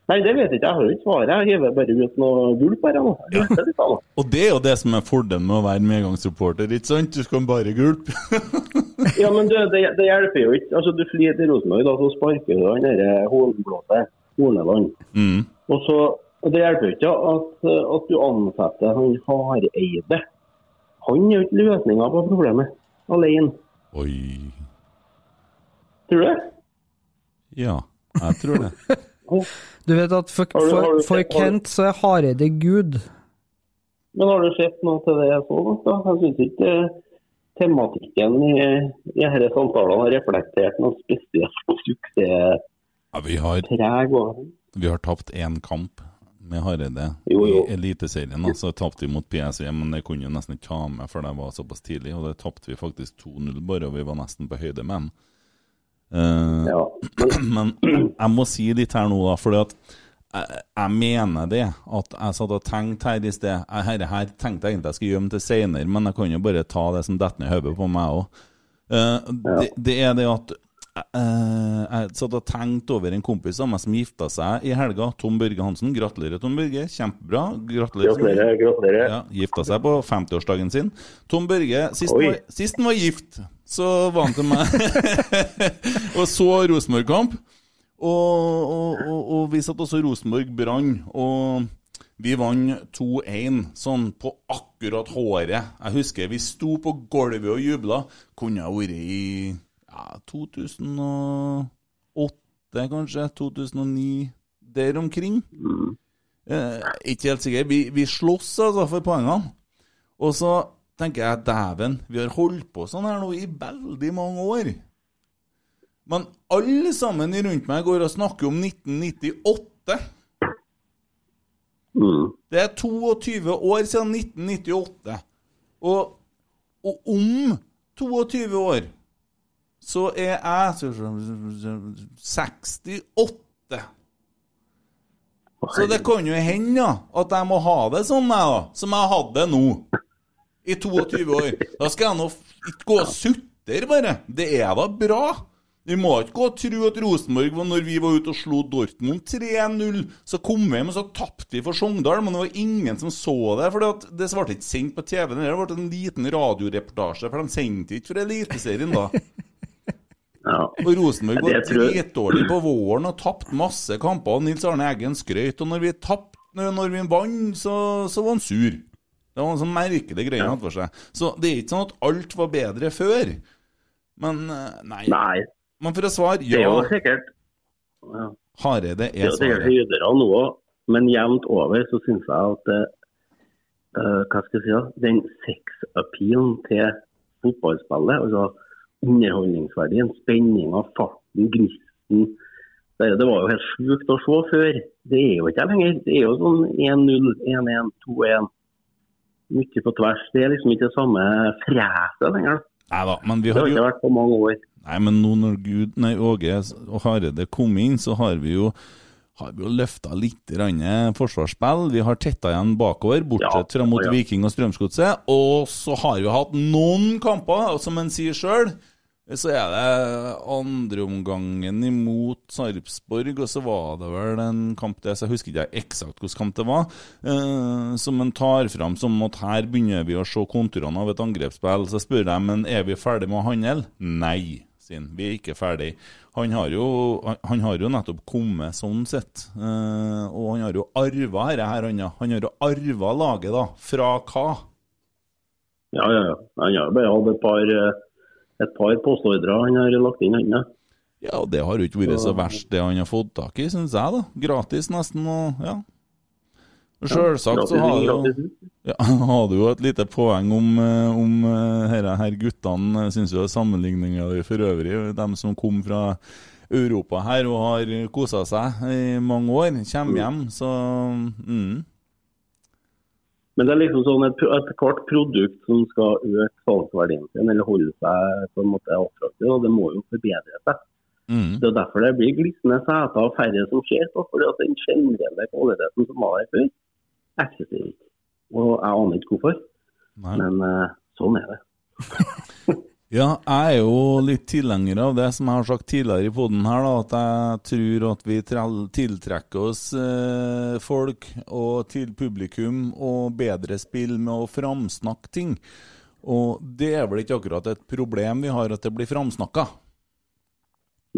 Nei, det vet jeg ikke. Jeg har jo ikke svaret. Jeg hiver bare ut noe gulp her. nå. Det. Og det er jo det som er fordelen med å være medgangssupporter, ikke sant? Du skal bare gulpe. *laughs* Ja, men du, det, *laughs* det hjelper jo ikke. Altså, Du flyr til Rosenborg, da, så sparker du han derre hornblåse Horneland. mm. Og så, og Det hjelper ikke at, at du ansetter han Hareide. Han er jo ikke løsninga på problemet alene. Oi. Tror du det? Ja, jeg tror det. *laughs* Du vet at for, for, for Kent så er Hareide Gud. Men har du sett noe til det jeg så langt? da? Jeg syns ikke eh, tematikken i, i disse samtalene har reflektert noe spesielt *laughs* suksesspreg. Ja, vi har, vi har tapt én kamp med Hareide Jo, jo. i Eliteserien. Så tapte vi mot PSV, men det kunne jo nesten ikke ta med, for det var såpass tidlig. Og det tapte vi faktisk 2-0 bare, og vi var nesten på høyde med dem. Uh, Ja. *clears throat* Men jeg må si litt her nå, da, fordi at jeg, jeg mener det. At jeg satt og tenkte her i sted Dette her tenkte jeg egentlig jeg skulle gjemme til seinere, men jeg kan jo bare ta det som detter ned i hodet på meg òg. det, det er det at eh, jeg satt og tenkte over en kompis av meg som gifta seg i helga. Tom Børge Hansen. Gratulerer, Tom Børge. Kjempebra. Gratulerer. gratulerer. gratulerer. Ja, Gifta seg på 50-årsdagen sin. Tom Børge, sist han var, sist han var gift, så var han til meg *laughs* og så Rosenborg-kamp. Og, og, og, og vi satt også Rosenborg Brann, og vi vant 2-1, sånn på akkurat håret. Jeg husker vi sto på gulvet og jubla. Kunne ha vært i ja, 2008, kanskje? 2009? Der omkring. Eh, ikke helt sikker. Vi, vi slåss altså for poengene. Og så tenker jeg dæven, vi har holdt på sånn her nå i veldig mange år. Men alle sammen rundt meg går og snakker om 1998. Mm. Det er 22 år siden 1998. Og, og om 22 år så er jeg så- så- 68. Så det kan jo hende ja, at jeg må ha det sånn, jeg da, som jeg hadde det nå. I 22 år. Da skal jeg nå ikke gå og sutre, bare. Det er da bra. Vi må ikke gå og tro at Rosenborg var når vi var ute og slo Dortmund 3-0. Så kom vi hjem, og så tapte vi for Sogndal, men det var ingen som så det. For det ble ikke sendt på TV. Det ble en liten radioreportasje, for de sendte ikke for Eliteserien da. Ja. Og Rosenborg Det tror- dritdårlig på våren og tapte masse kamper. og Nils Arne Eggen skrøt. Og når vi tapt, når vi vant, så, så var han sur. Det var en sånn merkelig greie han hadde for seg. Så det er ikke sånn at alt var bedre før. Men eh, nei. Nei, Men for å svare ja. det er jo ja, sikkert ja. Hareide Det er er sikkert svaret. høydere nå òg, men jevnt over så syns jeg at det, eh, hva skal jeg si, da? den sexappealen til fotballspillet, altså underholdningsverdien, spenninga, farten, gnisten det, det var jo helt sjukt å se før. Det er jo ikke det lenger. Det er jo sånn 1-0, 1-1, 2-1. Mye på tvers. Det er liksom ikke det samme freset lenger. Nei da, men vi Det har har ikke vært på mange år. Nei, men nå når Gud, nei, Åge og Hareide kom inn, så har vi jo har vi jo løfta litt forsvarsspill. Vi har tetta igjen bakover, bortsett fra mot ja. Viking og Strømsgodset. Og så har vi hatt noen kamper, og som en sier sjøl, så er det andreomgangen imot Sarpsborg, og så var det vel en kamp der, så jeg husker ikke eksakt hvilken kamp det var, eh, som en tar fram som at her begynner vi å se konturene av et angrepsspill. Så spør jeg, men er vi ferdig med å handle? Nei, han. Vi er ikke ferdig. Han har jo, han- har jo nettopp kommet sånn sett, Uh, og han har jo arva dette her, han. Han har jo arva laget, da. Fra hva? Ja, ja, ja. Han har bare hatt et par, eh, et par postordrer han har lagt inn. Han, ja. Ja, og det har jo ikke vært så verst, det han har fått tak i, syns jeg, da. Gratis nesten, og ja. Sjølsagt så har du, ja, *laughs* har du, jo et lite poeng om, eh, om her, herre, her guttene. Jeg syns jo sammenligninga di for øvrig, de som kom fra Europa her og har kosa seg i mange år, kommer hjem, så mm. Men det er liksom sånn et, et hvert produkt som skal øke salgsverdien sin, eller holde seg på en måte attraktiv, og det må jo forbedre seg. Mm. Det er derfor det blir glisne seter og færre som ser på, fordi at den generelle kvaliteten som var der før, eksisterer ikke. Og jeg aner ikke hvorfor, Nei. men uh, sånn er det. *laughs* Ja, jeg er jo litt tilhenger av det som jeg har sagt tidligere i poden her, da, at jeg tror at vi tiltrekker oss eh, folk og til publikum og bedre spill med å framsnakke ting. Og det er vel ikke akkurat et problem vi har at det blir framsnakka.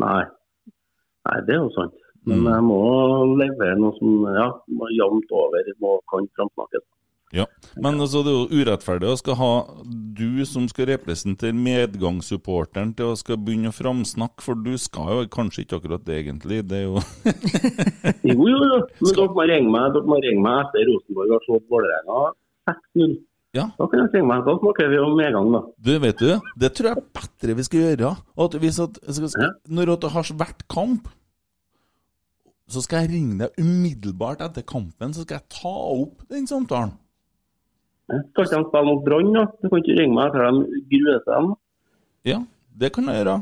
Nei. Nei, det er jo sant. Men Mm. jeg må levere noe som ja, må jevnt over må, kan framsnakkes. Ja, Men altså, det er jo urettferdig å skal ha du som skal representere medgangssupporteren til å skal begynne å framsnakke, for du skal jo kanskje ikke akkurat det, egentlig. Det er jo *laughs* Jo, jo, jo. Men dere må ringe meg, dere må ringe meg etter Rosenborg har slått Vålerenga 6-0. Ja. Da kan jeg ringe meg. Da snakker vi om medgang, da. Du, vet du, det tror jeg er bedre vi skal gjøre. At hvis at, skal, skal. Når det har vært kamp, så skal jeg ringe deg umiddelbart etter kampen, så skal jeg ta opp den samtalen. Skal ikke de spille mot Brann, da? Du kan ikke ringe meg etter de gruer seg? Ja, det kan jeg gjøre.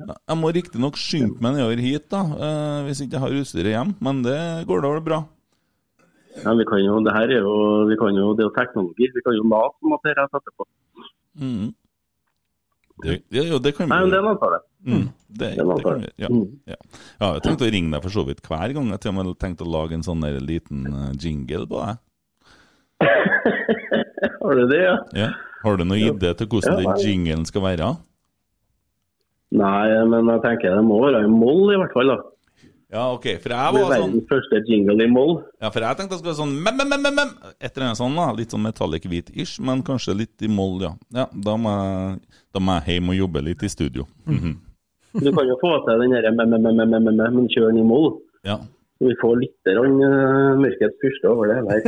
Jeg må riktignok skynde meg nedover hit, da, eh, hvis ikke jeg har utstyret hjem, men det går da vel bra. Ja, vi kan jo, det her er jo, vi kan jo, det er jo teknologi. Vi kan jo late som at det er etterpå. Mhm. Det, ja, jo, det kan vi Nei, men det er en avtale. Mm, det, Det det kan vi, ja, Mm. ja. ja, jeg tenkte å ringe deg for så vidt hver gang. Jeg til og med tenkt å lage en sånn der liten eh, jingle på deg. *laughs* Har du det, ja? Ja. Har du noen idé til hvordan den jinglen skal være? Nei, men jeg tenker det må være i moll i hvert fall, da. Ja, OK. For jeg var sånn verdens første jingle i moll. Ja, for jeg tenkte det skulle være sånn mem, mem, mem, mem, Et eller annet sånn, da. Litt sånn metallic hvit-ish, men kanskje litt i moll, ja. Ja, Da må jeg, da må jeg hjem og jobbe litt i studio. Mhm. Du kan jo få til den derre men kjør den i moll. Ja. Så vi får litt grann, eh, mørkets fyrste over det der.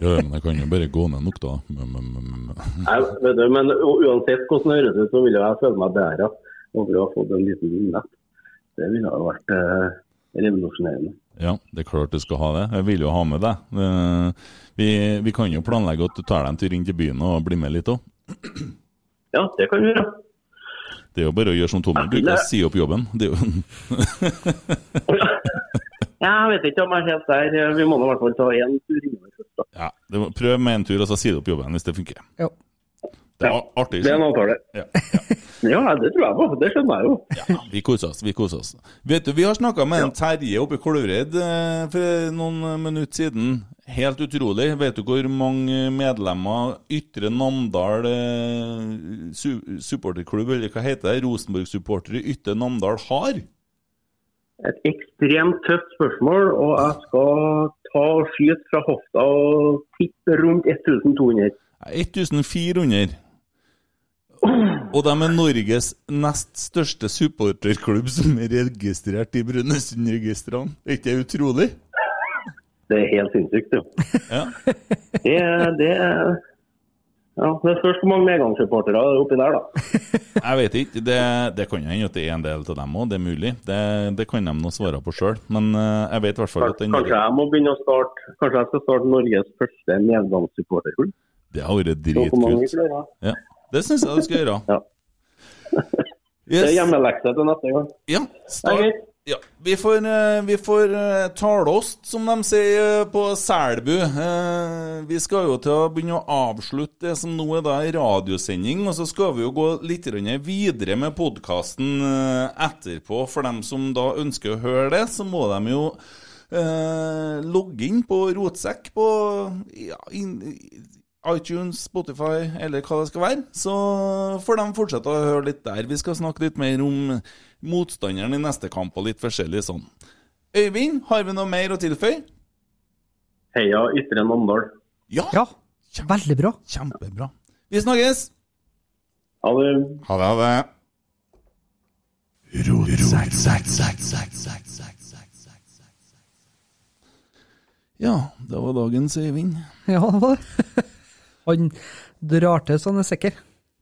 ja, men jeg kan jo bare gå ned nok, da. Nei, vet du, men uansett hvordan det høres ut, så ville jeg føle meg bedre over å ha fått en liten vignett. Det ville ha vært eh, revolusjonerende. Ja, det er klart du skal ha det. Jeg vil jo ha med deg. Eh, Vi, vi kan jo planlegge at du tar deg en tur inn til byen og blir med litt òg. Ja, det kan vi gjøre. Det er jo bare å gjøre som Tommy bruker, si opp jobben. Det er jo *laughs* Jeg vet ikke om jeg er helt der. Vi må i hvert fall ta én tur innover først. Ja, prøv med en tur, og så si opp jobben hvis det funker. Ja. Det er artig. Det er en avtale. Ja, Ja, det tror jeg på. Det skjønner jeg jo. ja, vi koser oss. Vi koser oss. Vet du, Vi har snakka med en Terje oppe i Kolvereid eh, for noen minutter siden. Helt utrolig. Vet du hvor mange medlemmer Ytre Namdal eh, su supporterklubb, eller hva heter det, Rosenborg-supportere Ytre Namdal har? Et ekstremt tøft spørsmål, og jeg skal ta og skyte fra hofta og tippe rundt 1200. 1400. Og de er Norges nest største supporterklubb som er registrert i Brønnøysundregistrene. Er ikke det utrolig? Det er helt sinnssykt, jo. Ja. Det, det ja, Det spørs hvor mange medgangssupportere det er oppi der, da. Jeg vet ikke. Det, det kan hende at det er en del av dem òg, det er mulig. Det, det kan de nå svare på sjøl. Men eh, jeg vet i hvert fall at den Kanskje jeg må begynne å starte Kanskje jeg skal starte Norges første medgangssupporterklubb? Det har vært dritkult. Ja, det syns jeg du skal gjøre. Ja. *laughs* Det er Yes. hjemmelekse til neste gang. Ja, start. Ja, vi får, eh, vi får eh, taleost, som de sier eh, på Selbu. Vi skal jo til å begynne å avslutte det som nå er da radiosending, og så skal vi jo gå litt videre med podkasten etterpå. For dem som da ønsker å høre det, så må de jo eh, logge inn på Rotsekk på ja, inn, iTunes, Spotify eller hva det skal være. Så får de fortsette å høre litt der. Vi skal snakke litt mer om motstanderen i neste kamp og litt forskjellig sånn. Øyvind, har vi noe mer å tilføye? Heia Ytre Namdal. Ja, Ja, veldig bra. kjempebra. Vi snakkes! Ha det. Ha det, ha det. Ja, det var dagens Øyvind. Ja, det var det. *laughs* Han drar til så han er sikker.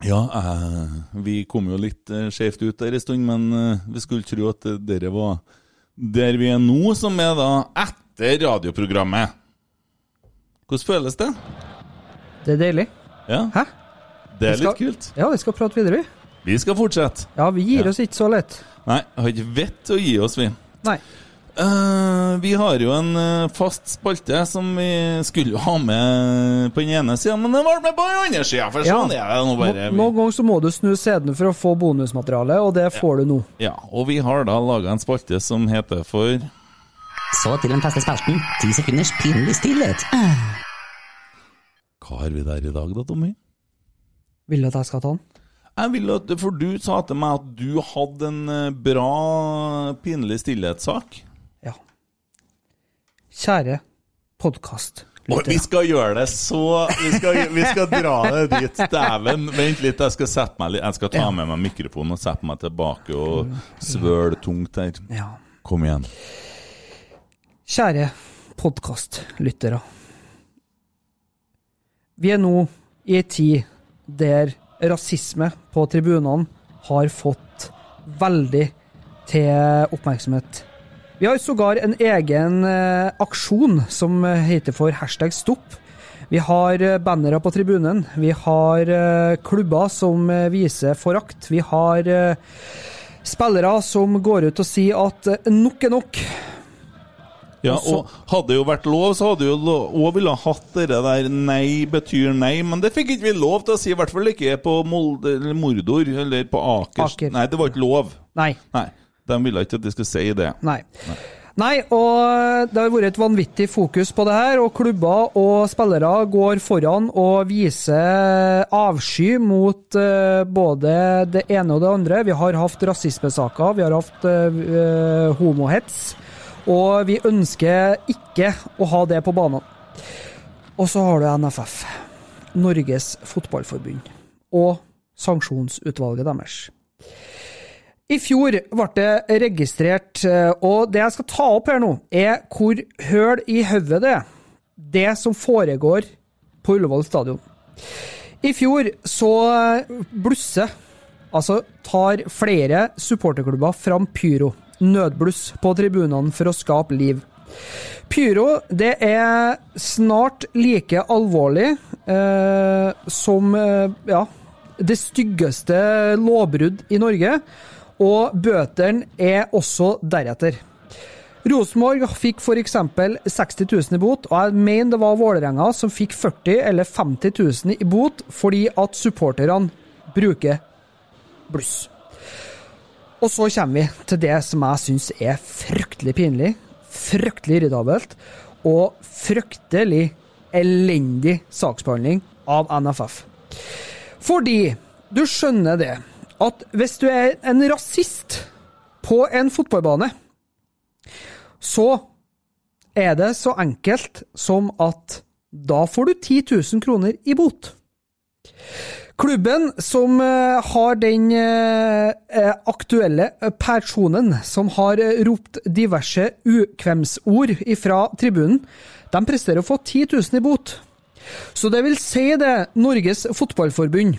Ja, eh, vi kom jo litt eh, skjevt ut der en stund, men eh, vi skulle tro at eh, dere var der vi er nå, som er da etter radioprogrammet. Hvordan føles det? Det er deilig. Ja, Hæ? det er skal- litt kult. Ja, vi skal prate videre, vi. Vi skal fortsette. Ja, vi gir Ja. oss ikke så lett. Nei, har ikke vett til å gi oss, vi. Nei. Eh, vi har jo en uh, fast spalte som vi skulle ha med på den ene sida, men den var med på den andre sida, for Ja. sånn er det nå bare. No, noen ganger så må du snu CD-en for å få bonusmateriale, og det får du nå. Ja, og vi har da laga en spalte som heter for Så til den feste spalten. Ti sekunders pinlig stillhet. Hva har vi der i dag, da, Tommy? Vil du at jeg skal ta den? Jeg vil at, For du sa til meg at du hadde en eh, bra pinlig stillhetssak. Ja. Kjære podkast. Og vi skal gjøre det så Vi skal, vi skal dra det dit. Dæven, vent litt, jeg skal meg Jeg skal ta med meg mikrofonen og sette meg tilbake og svøle tungt her. Ja. Kom igjen. Kjære podkastlyttere. Vi er nå i ei tid der rasisme på tribunene har fått veldig til oppmerksomhet. Vi har sågar en egen eh, aksjon som heter for hashtag stopp. Vi har eh, bannere på tribunen. Vi har eh, klubber som viser forakt. Vi har spillere som går ut og sier at nok er nok. Ja, Og og hadde det jo vært lov, så hadde jo òg ville hatt det der 'nei betyr nei', men det fikk ikke vi lov til å si, i hvert fall ikke på Molde, eller Mordor eller på Akers. Aker. Nei, det var ikke lov. Nei. Nei, De ville ikke at de skulle si det. Nei. Nei, og det har vært et vanvittig fokus på det her, og klubber og spillere går foran og viser avsky mot eh, både det ene og det andre. Vi har hatt rasismesaker, vi har hatt uh, homohets, og vi ønsker ikke å ha det på banen. Og så har du NFF, Norges Fotballforbund, og sanksjonsutvalget deres. I fjor ble det registrert, eh, og det jeg skal ta opp her nå, er hvor høl i hodet det er. Det som foregår på Ullevål stadion. I fjor så blusser, altså tar flere supporterklubber fram pyro, nødbluss, på tribunene for å skape liv. Pyro det er snart like alvorlig eh, som eh, ja, det styggeste lovbrudd i Norge, og bøtene er også deretter. Rosenborg fikk f.eks. 60 000 i bot, og jeg mener det var Vålerenga som fikk 40 eller 50 000 i bot fordi at supporterne bruker bluss. Og så kommer vi til det som jeg syns er fryktelig pinlig, fryktelig irritabelt og fryktelig elendig saksbehandling av NFF. Fordi du skjønner det, at hvis du er en rasist på en fotballbane, så er det så enkelt som at da får du 10 000 kroner i bot. Klubben som eh, har den eh, eh, aktuelle personen som har ropt diverse ukvemsord fra tribunen, de presterer å få 10 000 i bot. Så det vil si det, Norges Fotballforbund,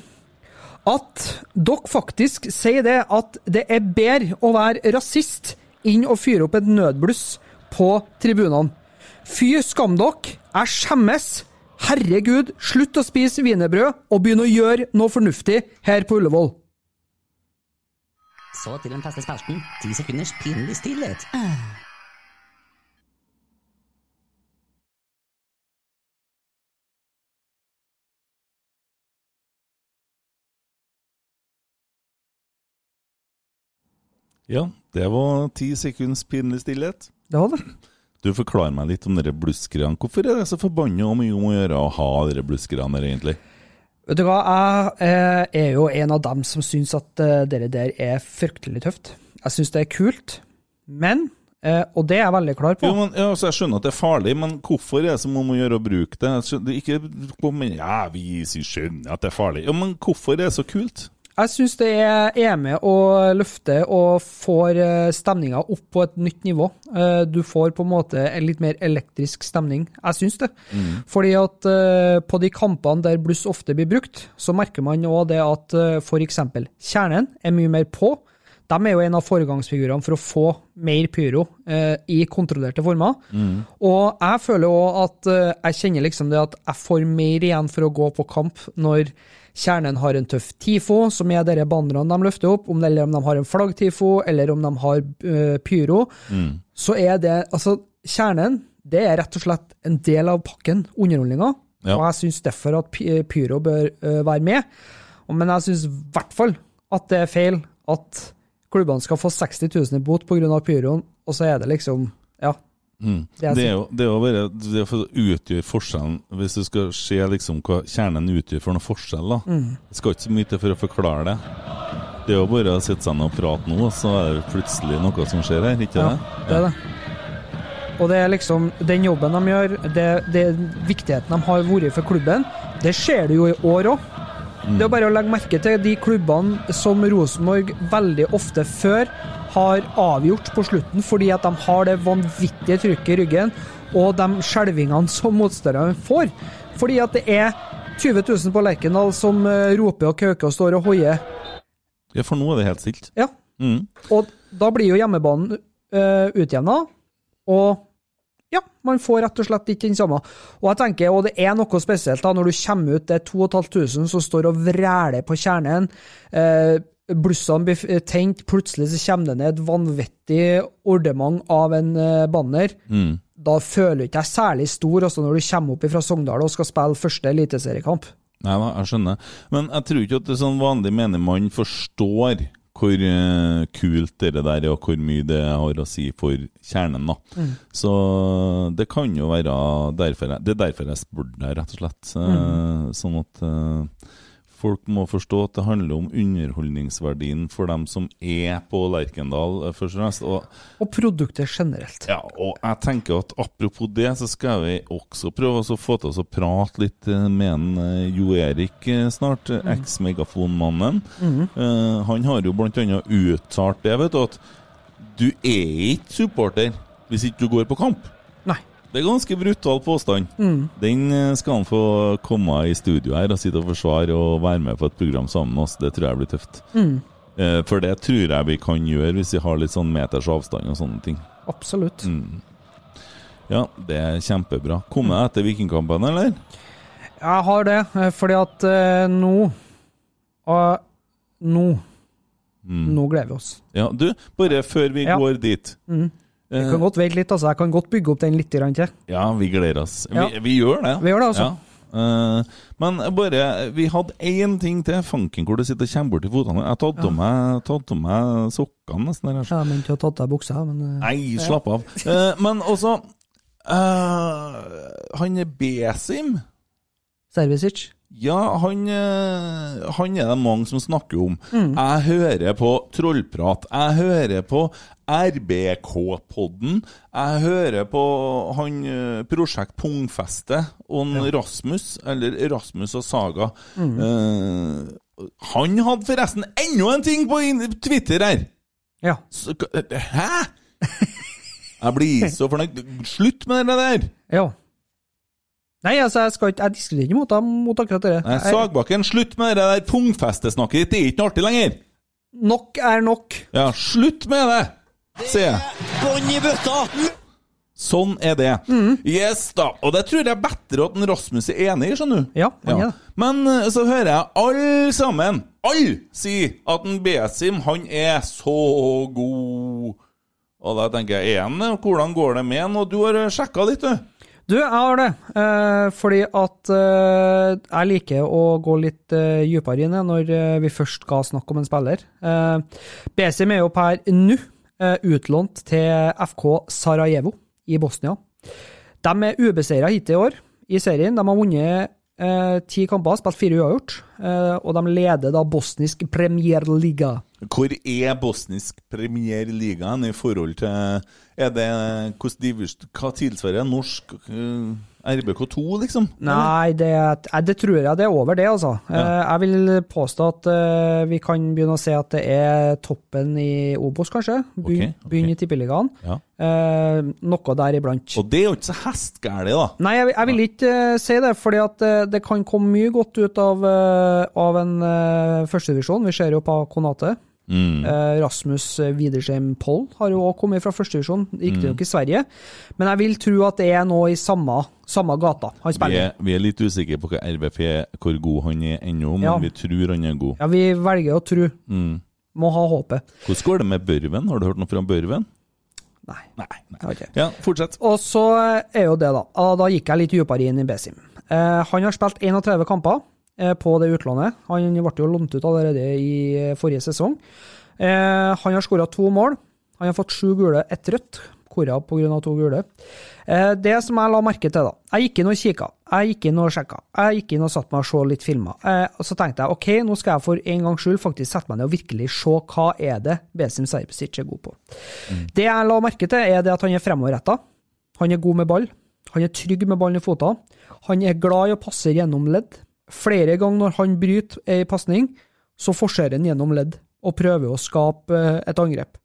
at dere faktisk sier det at det er bedre å være rasist inn og fyre opp et nødbluss på tribunene. Fy skam dere! Jeg skjemmes! Herregud, slutt å spise wienerbrød og begynn å gjøre noe fornuftig her på Ullevål. Så til den faste spalten. Ti sekunders pinlig stillhet. Ja, det var ti sekunds pinlig stillhet. Det var det. Du forklarer meg litt om dere bluskerne. Hvorfor er det så forbanna mye om å gjøre å ha dere bluskerne der, egentlig? Vet du hva, jeg eh, er jo en av dem som syns at dere det der er fryktelig tøft. Jeg syns det er kult, men eh, Og det er jeg veldig klar på. Jo, men, ja, altså, jeg skjønner at det er farlig, men hvorfor er det som om å gjøre å bruke det? Skjønner, ikke men, Ja, vi skjønner at det er farlig. Ja, Men hvorfor er det så kult? Jeg syns det er med å løfte og får stemninga opp på et nytt nivå. Eh, Du får på en måte en litt mer elektrisk stemning. Jeg syns det. Fordi at eh, på de kampene der bluss ofte blir brukt, så merker man òg det at f.eks. kjernen er mye mer på. De er jo en av foregangsfigurene for å få mer pyro eh, i kontrollerte former. Og jeg føler òg at eh, jeg kjenner liksom det at jeg får mer igjen for å gå på kamp når kjernen har en tøff TIFO, som er dere bannerne de løfter opp, om, eller om de har en flaggtifo, eller om de har uh, pyro. Så er det Altså, kjernen, det er rett og slett en del av pakken, underholdninga. Ja. Og jeg syns derfor at pyro bør uh, være med. Men jeg syns i hvert fall at det er feil at klubbene skal få 60 000 i bot pga. pyroen, og så er det liksom Ja. Mm. Det er Det, er jo, det er bare det for å utgjøre forskjellen Hvis du skal se liksom hva kjernen utgjør for noen forskjell. Mm. Det skal ikke så mye til for å forklare det. Det er jo bare å sitte seg ned og prate nå, så er det plutselig noe som skjer her, ikke Ja, det? det er det. Og det er liksom den jobben de gjør, det, det viktigheten de har vært for klubben, det ser du jo i år òg. Det er bare å legge merke til de klubbene som Rosenborg veldig ofte før har avgjort på slutten fordi at de har det vanvittige trykket i ryggen og de skjelvingene som motstanderne får. Fordi at det er 20 000 på Lerkendal som eh, roper og kauker og står og hoier. Ja, for nå er det helt stilt. Ja, Mm. og da blir jo hjemmebanen uh, utjevna, og ja, man får rett og slett ikke den samme. Og jeg tenker, og det er noe spesielt da, når du kommer ut, det er 2500 som står og vræler på kjernen. Eh, Blussene blir f- tent, plutselig så kommer det ned et vanvittig ordement av en banner. banner. Da føler du ikke deg særlig stor altså når du kommer opp fra Sogndal og skal spille første eliteseriekamp. Nei da, jeg skjønner. Men jeg tror ikke at sånn vanlig menigmann forstår hvor eh, kult det der er, og hvor mye det har å si for kjernen. da. Så det kan jo være derfor jeg, Det er derfor jeg spurte deg, rett og slett. Mm. Sånn at eh, folk må forstå at det handler om underholdningsverdien for dem som er på Lerkendal, eh, først og fremst. Og Og produktet generelt. ja, og jeg tenker at apropos det, så skal vi også prøve å få til å prate litt eh, med en eh, Jo Erik snart, mm. eks-megafonmannen. Eh, han har jo annet uttalt det, vet du, at du er ikke supporter hvis ikke du går på kamp. Det er ganske brutal påstand. Den eh, skal han få komme i studio her og sitte og forsvare og være med på et program sammen med oss. Det tror jeg blir tøft. Mm. For det tror jeg vi kan gjøre hvis vi har litt sånn meters avstand og sånne ting. Absolutt. Ja, det er kjempebra. Kommer jeg etter Vikingkampen, eller? Jeg har det, eh, fordi at eh, nå og Nå Nå gleder vi oss. Ja, du, bare før vi Ja. går dit. Jeg kan godt vente litt, altså. Jeg kan godt bygge opp den litt til. Ja, vi gleder oss. Vi, Ja. vi gjør det. Vi gjør det, altså. Ja. Uh, men bare Vi hadde én ting til. Fanken hvor du sitter og kommer bort til fotene. Jeg tatt av meg, tatt av meg sokkene nesten. Der. Ja, men ha tatt av buksa, men uh, Nei, slapp av. uh, men også eh, Han er Besim. Servicic. Ja, han, eh, han er det mange som snakker om. Mm. Jeg hører på Trollprat. Jeg hører på RBK-podden. Jeg hører på han eh, Prosjekt Pungfeste og ja. Rasmus, eller Rasmus og Saga. Mm. Eh, han hadde forresten enda en ting på Twitter her! Ja. Så, hæ?! Jeg blir så fornøyd. Slutt med det der! ja. Nei, altså, jeg, skal ikke, jeg diskuterer ikke mot, mot akkurat det. Nei, Sagbakken, slutt med det der pungfestesnakket ditt! Det er ikke noe artig lenger! Nok er nok. Ja, slutt med det! sier jeg. Bånn i bøtta! Sånn er det. Mm. Yes, da. Og det tror jeg bedre at en Rasmus er enig i, skjønner du. Ja, han er det. Men eh, så hører jeg alle sammen, alle, si at en Besim, han er så god. Og da tenker jeg, er han det? Hvordan går det med han? Og du har sjekka litt, du. Du, jeg har det. Eh, fordi at eh, jeg liker å gå litt eh, dypere inn når eh, vi først skal snakke om en spiller. Eh, Besim er jo per nå eh, utlånt til FK Sarajevo i Bosnia. De er ubeseira hittil i år i serien. De har vunnet eh, ti kamper, spilt fire uavgjort, og de leder da bosnisk premierliga. Hvor er bosnisk premierliga i forhold til Er det Hva tilsvarer norsk eh, RBK2, liksom? Nei, det, eh, det tror jeg det er over det, altså. Eh, Jeg vil påstå at vi kan begynne å se at det er toppen i Obos, kanskje. Begynn okay, okay. i Tippeligaen. Ja. Eh, noe der iblant. Og det er jo ikke så hestgærlig, da. Nei, jeg, jeg vil ikke uh, si det, fordi at uh, det kan komme mye godt ut av, uh, av en uh, førstedivisjon. Vi ser jo på Konate. Mm. Eh, Rasmus Widersheim Poll har jo også kommet fra førstevisjon, riktignok Mm. i Sverige. Men jeg vil tro at det er noe i samme, samme gata han Vi er, vi er litt usikre på hva RVP, hvor god han er ennå, men Ja. vi tror han er god. Ja, vi velger å tro. Mm. Må ha håpet. Hvordan går det med Børven? Har du hørt noe fra Børven? Nei. Nei. nei. Okay. Ja, fortsett. Og så er jo det, da. Ah, Da gikk jeg litt dypere inn i Besim. Eh, han har spilt 31 kamper på det utlånet. Han ble jo lånt ut allerede i eh, forrige sesong. Eh, han har skåra to mål. Han har fått sju gule, ett rødt. Kora pga. to gule. Eh, det som jeg la merke til, da Jeg gikk inn og kikka. Jeg gikk inn og sjekka. Jeg gikk inn og satte meg og så litt filmer. Eh, og så tenkte jeg ok, nå skal jeg for en gangs skyld faktisk sette meg ned og virkelig se hva er det Besim Serbesic er god på. Det jeg la merke til, er det at han er fremoverretta. Han er god med ball. Han er trygg med ballen i føttene. Han er glad i å passe gjennom ledd. Flere ganger når han bryter ei pasning, så forserer han gjennom ledd og prøver å skape eh, et angrep.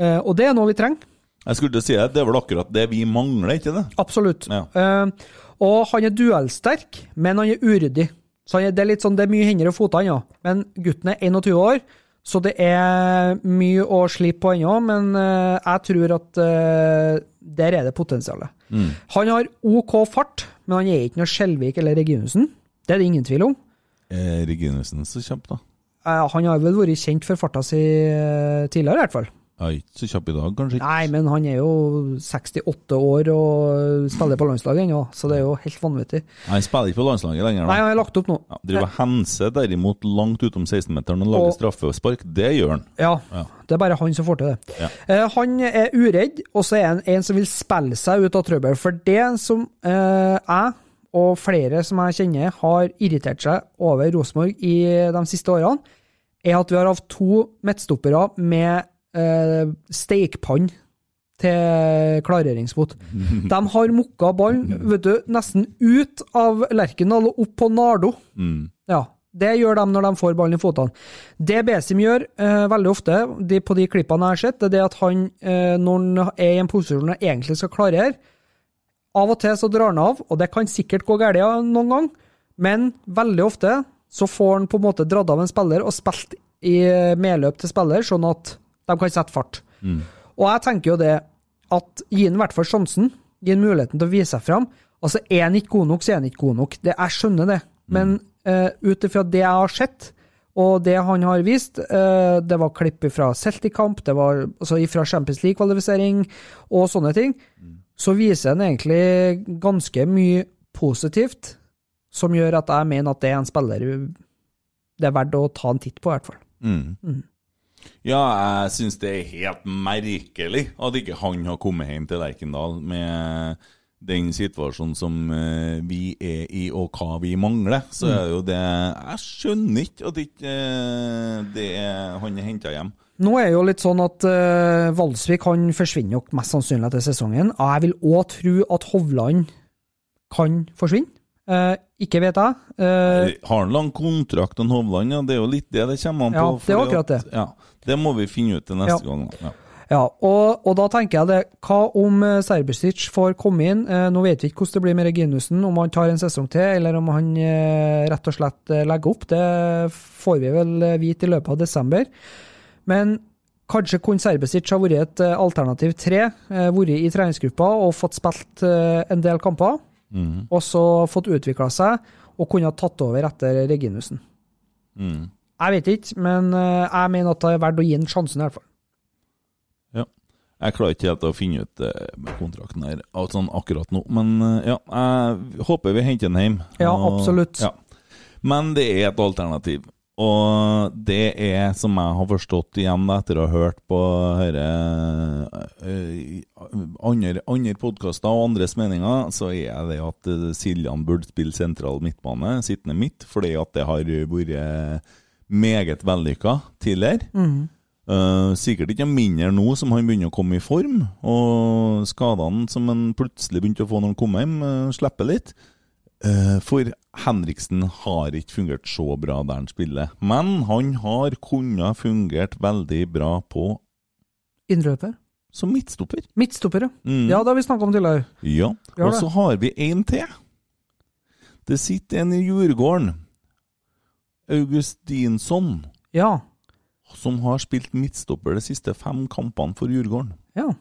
Eh, Og det er noe vi trenger. Jeg skulle til å si det, det er vel akkurat det vi mangler, ikke det? Absolutt. Ja. Eh, og han er duellsterk, men han er uryddig. Så han er, det er litt sånn, det er mye hender og føtter, ennå. ja. Men gutten er 21 år, Så det er mye å slippe på ennå, men jeg tror at der er det potensialet. Mm. Han har OK fart, men han er ikke noe Skjelvik eller Reginussen. Det er det ingen tvil om. Er Reginussen så kjapp, da. Eh, han har vel vært kjent for farta si eh, tidligere, i hvert fall. Ja, ikke så kjapp i dag, kanskje. Nei, men han er jo 68 år og spiller på landslaget ennå, så det er jo helt vanvittig. Nei, Han spiller ikke på landslaget lenger. Nei, han har lagt opp nå. Ja, driver Hense derimot langt utom 16-meteren og lager Og- straffespark. Det gjør han. Ja, Ja. det er bare han som får til det. Ja. Eh, han er uredd, og så er han en som vil spille seg ut av trøbbel. For det som eh, jeg og flere som jeg kjenner har irritert seg over Rosenborg i de siste årene, er at vi har hatt to midtstoppere med eh, steikpann til klareringsfot. *laughs* De har mokka ballen vet du, nesten ut av Lerkendal og opp på Nardo. Mm. Ja, det gjør de når de får ballen i fotene. Det Besim gjør eh, veldig ofte de, på de klippene jeg har sett, det er at han, eh, når han er i en posisjon han egentlig skal klarere, av og til så drar han av, og det kan sikkert gå galt noen gang, men veldig ofte så får han på en måte dratt av en spiller og spilt i medløp til spiller, sånn at de kan sette fart. Og jeg tenker jo det at gi han i hvert fall sjansen, gi han muligheten til å vise seg fram. Altså, er han ikke god nok, så er han ikke god nok. Det, jeg skjønner det. Men uh, ut ifra det jeg har sett, og det han har vist, uh, det var klipp fra Celtic-kamp, det var altså fra Champions League-kvalifisering og sånne ting, så viser han egentlig ganske mye positivt som gjør at jeg mener at det er en spiller det er verdt å ta en titt på, i hvert fall. Mm. Ja, jeg syns det er helt merkelig at ikke han har kommet hjem til Lerkendal med den situasjonen som eh, vi er i, og hva vi mangler. Så er det jo det Jeg skjønner ikke at ikke eh, det er, han er henta hjem. Nå er det jo litt sånn at uh, Valsvik han forsvinner nok mest sannsynlig etter sesongen. Og jeg vil òg tro at Hovland kan forsvinne. Uh, ikke vet jeg. Uh, Har han lang kontrakt med Hovland? Ja, det er jo litt det det kommer an på. Ja, det er akkurat akkurat at- Ja, det må vi finne ut til neste Ja. gang. Ja. ja, og, og da tenker jeg det. Hva om Serbisic får komme inn? Eh, nå vet vi ikke hvordan det blir med Reginussen, om han tar en sesong til, eller om han eh, rett og slett legger opp. Det får vi vel vite i løpet av desember. Men kanskje kunne Serbisic ha vært et eh, alternativ tre, eh, vært i treningsgruppa og fått spilt eh, en del kamper, Mm. og så fått utvikla seg, og kunne ha tatt over etter Reginussen. Mm. Jeg vet ikke, men jeg mener at det er verdt å gi ham sjansen, i hvert fall. Ja. Jeg klarer ikke helt å finne ut med kontrakten her sånn akkurat nå, men ja, jeg håper vi henter den hjem. Ja, absolutt. Ja. Men det er et alternativ. Og det er, som jeg har forstått igjen etter å ha hørt på høre, eh, andre, andre podkaster og andres meninger, så er det at eh, Siljan burde spille sentral midtbane, sittende midt, fordi at det har vært meget vellykka tidligere. Eh, sikkert ikke mindre nå som han begynner å komme i form, og skadene som han plutselig begynte å få når han kom hjem, uh, slipper litt. Eh, for Henriksen har ikke fungert så bra der han spiller, men han har kunnet fungert veldig bra på Innrøper. som midtstopper. Midtstopper, ja. Mm. Ja, det har vi snakka om tidligere. Ja, og så har vi en til. Det sitter en i Djurgården, Augustinsson, Ja. som har spilt midtstopper de siste fem kampene for Djurgården. Ja.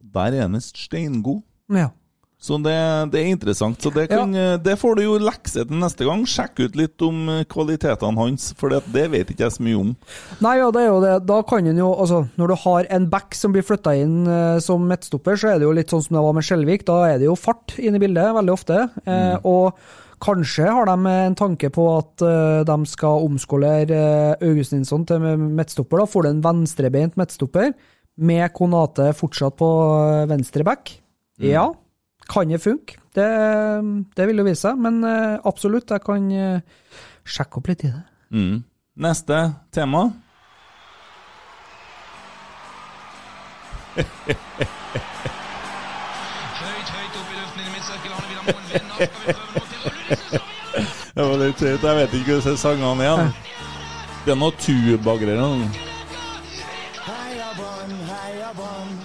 Der er han steingod. ja. Så det, det er interessant. Så det, kan, det får du jo lekse til neste gang. Sjekk ut litt om eh, kvalitetene hans, for det, det vet ikke jeg så mye om. Nei, ja, det er jo det. Da kan en jo Altså, når du har en back som blir flytta inn eh, som midtstopper, så er det jo litt sånn som det var med Skjelvik. Da er det jo fart inn i bildet veldig ofte. Eh, og kanskje har de en tanke på at eh, de skal omskolere eh, Augustinsson til midtstopper. Da får du en venstrebeint midtstopper med Konate fortsatt på eh, venstre back. Ja, kan det funke? Det, det vil jo vise seg, men eh, absolutt, jeg kan eh, sjekke opp litt i det. Mm. Neste tema. Høyt, høyt opp i luften inn i midtsirkel. Arne Vidar Moen vinner. Skal vi prøve nå til å rulle disse? Det var litt høyt. jeg vet ikke hvordan sangene igjen. Det er noe tubagreier.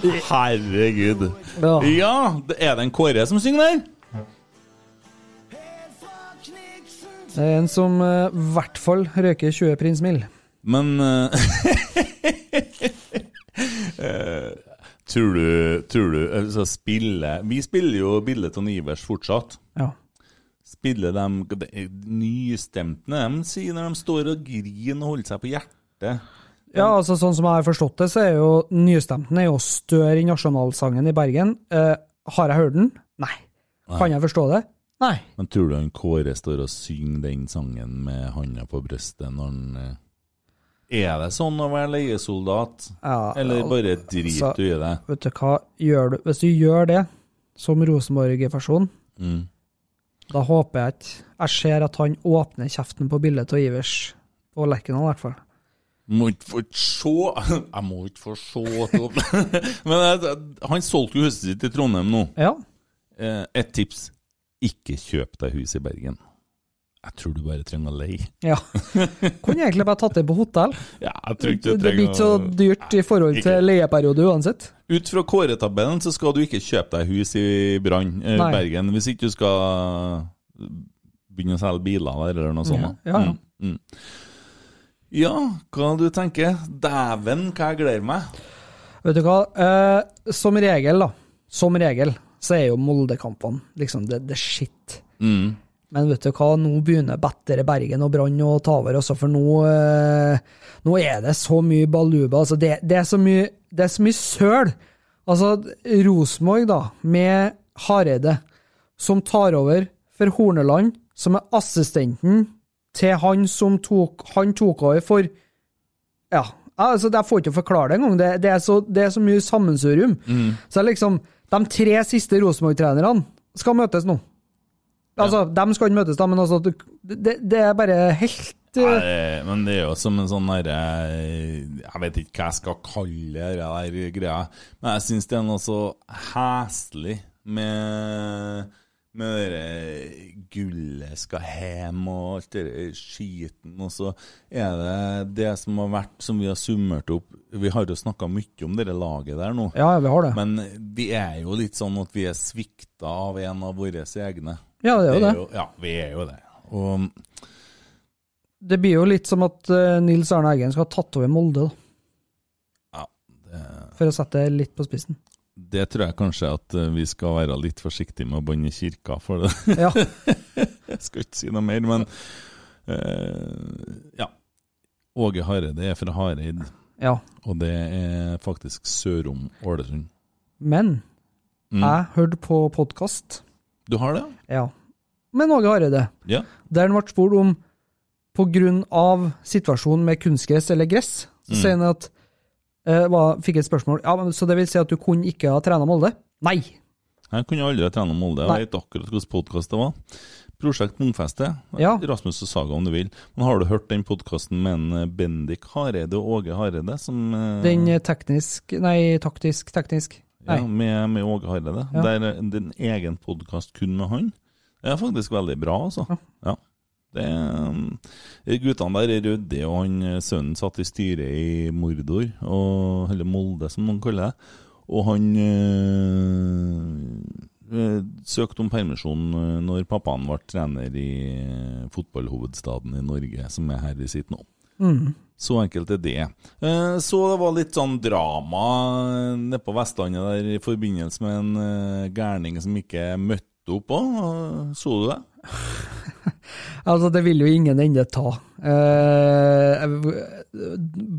Herregud. Ja. Ja, er det en Kåre som synger der? Det er en som i i hvert fall røyker 20 prins mild. Men uh, uh, *laughs* Tror du, tror du altså spille, Vi spiller jo bildet av Ivers fortsatt. Ja. Spiller de de- nystemtene de sier når de står og griner og holder seg på hjertet? Ja, altså sånn som jeg har forstått det, så er jo nystemten er jo større i nasjonalsangen i Bergen. Eh, har jeg hørt den? Nei. Kan jeg forstå det? Nei. Men tror du han Kåre står og synger den sangen med handa på brystet når han eh, Er det sånn å være leiesoldat? Ja, Eller bare driter altså- du i det? Vet du hva, du, hvis du gjør det som Rosenborg-person, Mm. da håper jeg at jeg ser at han åpner kjeften på bildet av Ivers på Lerkendal, i hvert fall. Må ikke få se *laughs* Jeg må ikke få se *laughs* Men han solgte jo huset sitt i Trondheim nå. Ja. Eh, Et tips. Ikke kjøp deg hus i Bergen. Jeg tror du bare trenger å leie. ja. Kunne egentlig bare tatt det på hotell. Ja, jeg tror ikke du det blir ikke så dyrt i forhold Ikke. til leieperiode uansett. Ut fra Kåre-tabellen så skal du ikke kjøpe deg hus i Brann, eh, Bergen, hvis ikke du skal begynne å selge biler eller noe sånt. Ja, ja, ja. Mm, mm. Ja, hva du tenker? Dæven, hva jeg gleder meg. Vet du hva, eh, som regel da, som regel, så er jo Molde-kampene liksom det, det shit. Mm. Men vet du hva, nå begynner Battere Bergen og Brann å ta over også, for nå, eh, nå er det så mye baluba. Altså det, det, er så mye, det er så mye søl. Altså, Rosenborg, da, med Hareide, som tar over for Horneland, som er assistenten til han som tok, han tok over for Ja, altså, jeg får ikke forklare det engang. Det, det, er så- det er så mye sammensurium. Så er liksom, de tre siste Rosenborg-trenerne skal møtes nå. Altså, De skal ikke møtes, da, men altså, det, det er bare helt eh, Nei, men det er jo som en sånn derre Jeg vet ikke hva jeg skal kalle det der greia, men jeg syns det er noe så heslig med med det der gullet skal hjem og alt det skiten. Og så er det det som har vært, som vi har summert opp Vi har jo snakka mye om det laget der nå. Ja, vi har det. Men vi er jo litt sånn at vi er svikta av en av våre egne. Ja, det er jo det. ja, vi er jo det. Og Det blir jo litt som at eh, Nils Arne Eggen skal ha tatt over Molde, da, ja, det for å sette det litt på spissen. Det tror jeg kanskje at eh, vi skal være litt forsiktige med å banne kirka for det. *laughs* Ja, jeg skal ikke si noe mer, men uh, ja. Åge Hareide er fra Hareid, ja. og det er faktisk sørom Ålesund. Men Mm. jeg hørte på podkast, Du har det? ja, med Åge Hareide, Ja. der han ble spurt om på grunn av situasjonen med kunstgress eller gress, så Mm. sier han at eh, var, fikk et spørsmål ja, men Så det vil si at du kunne ikke ha trena Molde? Nei! Jeg kunne aldri ha trena Molde. Jeg vet akkurat hvilken podkast det var. Prosjekt Mungfeste. Ja. Rasmus og Saga, om du vil. Men har du hørt den podkasten med en eh, Bendik Hareide og Åge Hareide? Som, eh, Den eh, teknisk Nei, taktisk, teknisk. Nei. Ja, med, med Åge Hareide. Ja. Det er en egen podkast kun med han. Det er faktisk veldig bra, altså. Ja. Det er, um, guttene der er rydde, og han eh, sønnen satt i styret i Mordor, og, eller Molde som noen kaller det. Og han øh, søkte om permisjon når pappaen ble trener i fotballhovedstaden i Norge, som er her vi sitter nå. Mm. Så enkelt er det. Så det var litt sånn drama nede på Vestlandet der i forbindelse med en gærning som ikke møtte opp òg. Så du det? *laughs* Altså, det vil jo ingen ende ta. Eh,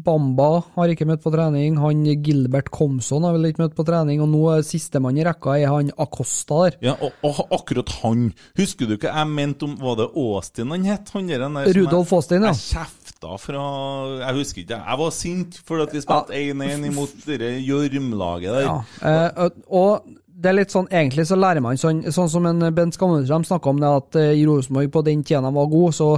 Bamba har ikke møtt på trening, han Gilbert Komson har vel ikke møtt på trening, og nå er sistemann i rekka er han Acosta der. Ja, og, og akkurat han Husker du ikke jeg mente om Var det Austin han het? Han der, der Rudolf Austin, ja. Jeg kjefta fra Jeg husker ikke. Jeg var sint fordi vi spilte 1-1 imot det gjørmlaget der. Ja. Eh, og det er litt sånn, egentlig så lærer man sånn, sånn som en Bent Skammeltram snakka om det, at eh, i Rosenborg på den tida de var gode, så,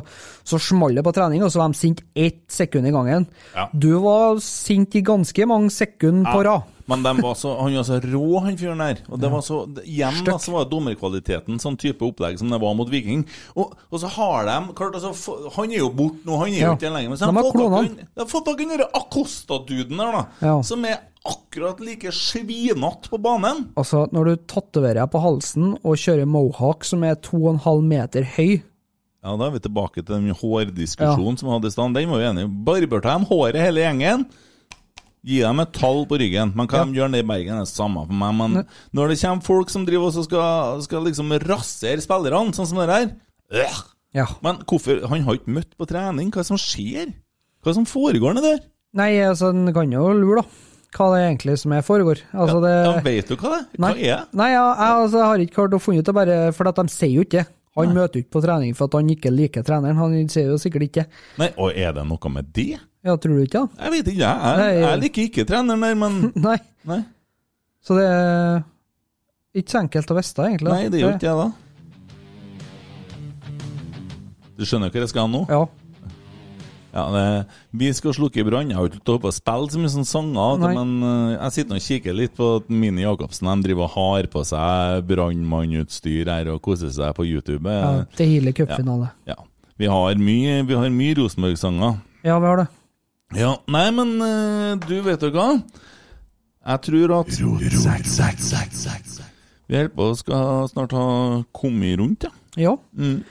så smalt det på trening, og så var de sinte ett sekund i gangen. Ja. Du var sint i ganske mange sekunder på rad. Men så, han var så rå, han fyren der. Og det var så, igjen da, så var det dommerkvaliteten sånn type opplegg som det var mot Viking. Og, og så har de klart altså, Han er jo borte nå, han er jo ikke der lenger. Men så De har fått tak i den Acosta-duden der, da. Ja. Som er akkurat like svinete på banen. Altså, når du tatoverer på halsen og kjører mohawk som er 2,5 meter høy, Ja, Da er vi tilbake til den hårdiskusjonen som vi hadde i stad. Den var vi enige om. Barberte håret hele gjengen. Gi dem et tall på ryggen. Man kan ja. gjøre det i Bergen, det er samme for meg. Men når det kommer folk som driver og skal, skal liksom rasere spillerne, sånn som det der øh. Ja. Men hvorfor Han har ikke møtt på trening. Hva er det som skjer? Hva er det som foregår nedi der? Nei, altså, en kan jo lure, da. Hva det er egentlig som er foregår. Altså, det Ja, vet du hva det? Hva Nei, er det? nei ja, jeg altså, har ikke klart å funne ut det, bare for at de sier jo ikke det. Han møter jo ikke på trening for at han ikke liker treneren. Han sier jo sikkert ikke Nei, Og er det noe med det? Ja, tror du ikke det? Jeg vet ikke, jeg. Jeg, jeg liker ikke treneren der, men *laughs* Nei. Nei, Så det er ikke så enkelt å vite, egentlig. nei det er jo ikke jeg, da. Du skjønner hva jeg skal nå? Ja. Ja, det, Vi skal slukke brann. Jeg har ikke lov til å spille så mye sånne sanger, Nei. men eh, jeg sitter og kikker litt på at Mini Jacobsen. De driver og har på seg brannmannutstyr her og koser seg på YouTube. ja til hele cupfinale. Ja. Vi har mye, vi har mye Rosenborg-sanger. Ja, vi har det. Ja, nei, men eh, du vet jo hva? Jeg tror at Vi holder på å skal snart ha kommet rundt, ja. Ja. Mm.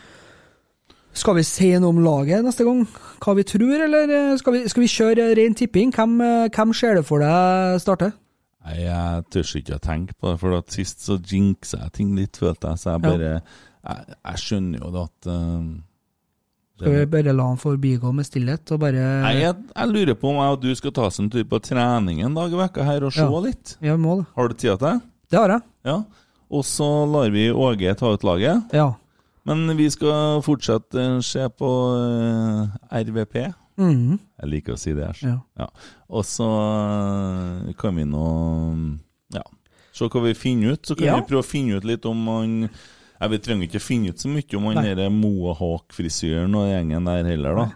Skal vi si noe om laget neste gang? Hva vi tror, eller eh, skal vi, skal vi kjøre ren tipping? Hvem, eh, hvem ser det for deg starter? Nei, jeg tør ikke å tenke på det, for at sist så jinxa jeg ting litt, følte jeg. Så jeg Ja. bare jeg, jeg skjønner jo det at eh, Skal vi bare la han forbigå med stillhet og bare Nei, jeg, jeg lurer på om jeg og du skal ta oss en tur på trening en dag i vekka her og se Ja. litt. Ja, må det. Har du tid til det? Det har jeg. Ja. Og så lar vi Åge ta ut laget. Ja. Men vi skal fortsatt å se på eh, RVP. -hmm. Jeg liker å si det. her. Ja. Ja. Og så eh, kan vi nå ja, se hva vi finner ut. Så kan Ja. vi prøve å finne ut litt om han ja, Vi trenger ikke finne ut så mye om han Nei. der mohawk-frisyren og gjengen der heller, da.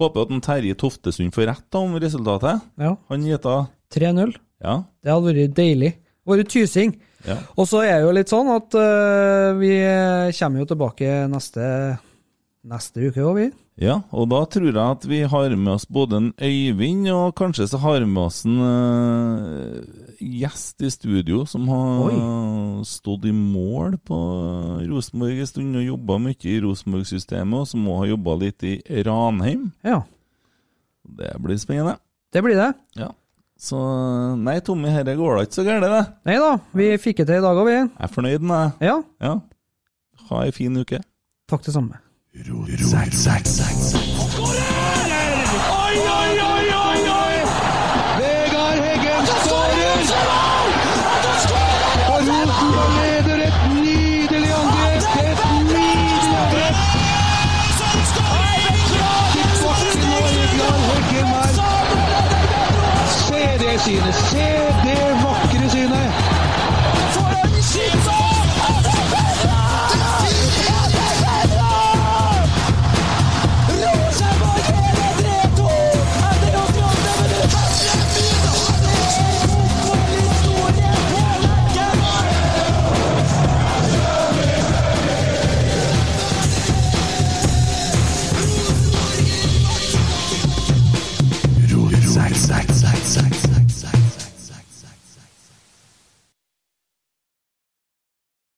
Håper at en Terje Toftesund får rett da om resultatet. ja. Han gjetta 3-0. ja. Det hadde vært deilig. Vært tysing. ja. Og så er det jo litt sånn at uh, vi kommer jo tilbake neste, neste uke òg, vi. Ja, og da tror jeg at vi har med oss både en Øyvind, og kanskje så har vi med oss en eh, gjest i studio som har stått i mål på Rosenborg en stund og jobba mye i Rosenborg-systemet, og som òg har jobba litt i Ranheim. Ja, Det blir spennende. det blir det. Ja. Så nei, Tommy, herre går da ikke så gærent, det. Nei da, vi fikk det til i dag òg, vi. Jeg er fornøyd med det. Ja, Ja. Ha ei fin uke. takk det samme. Oi, oi, oi, oi, her. Se det synet!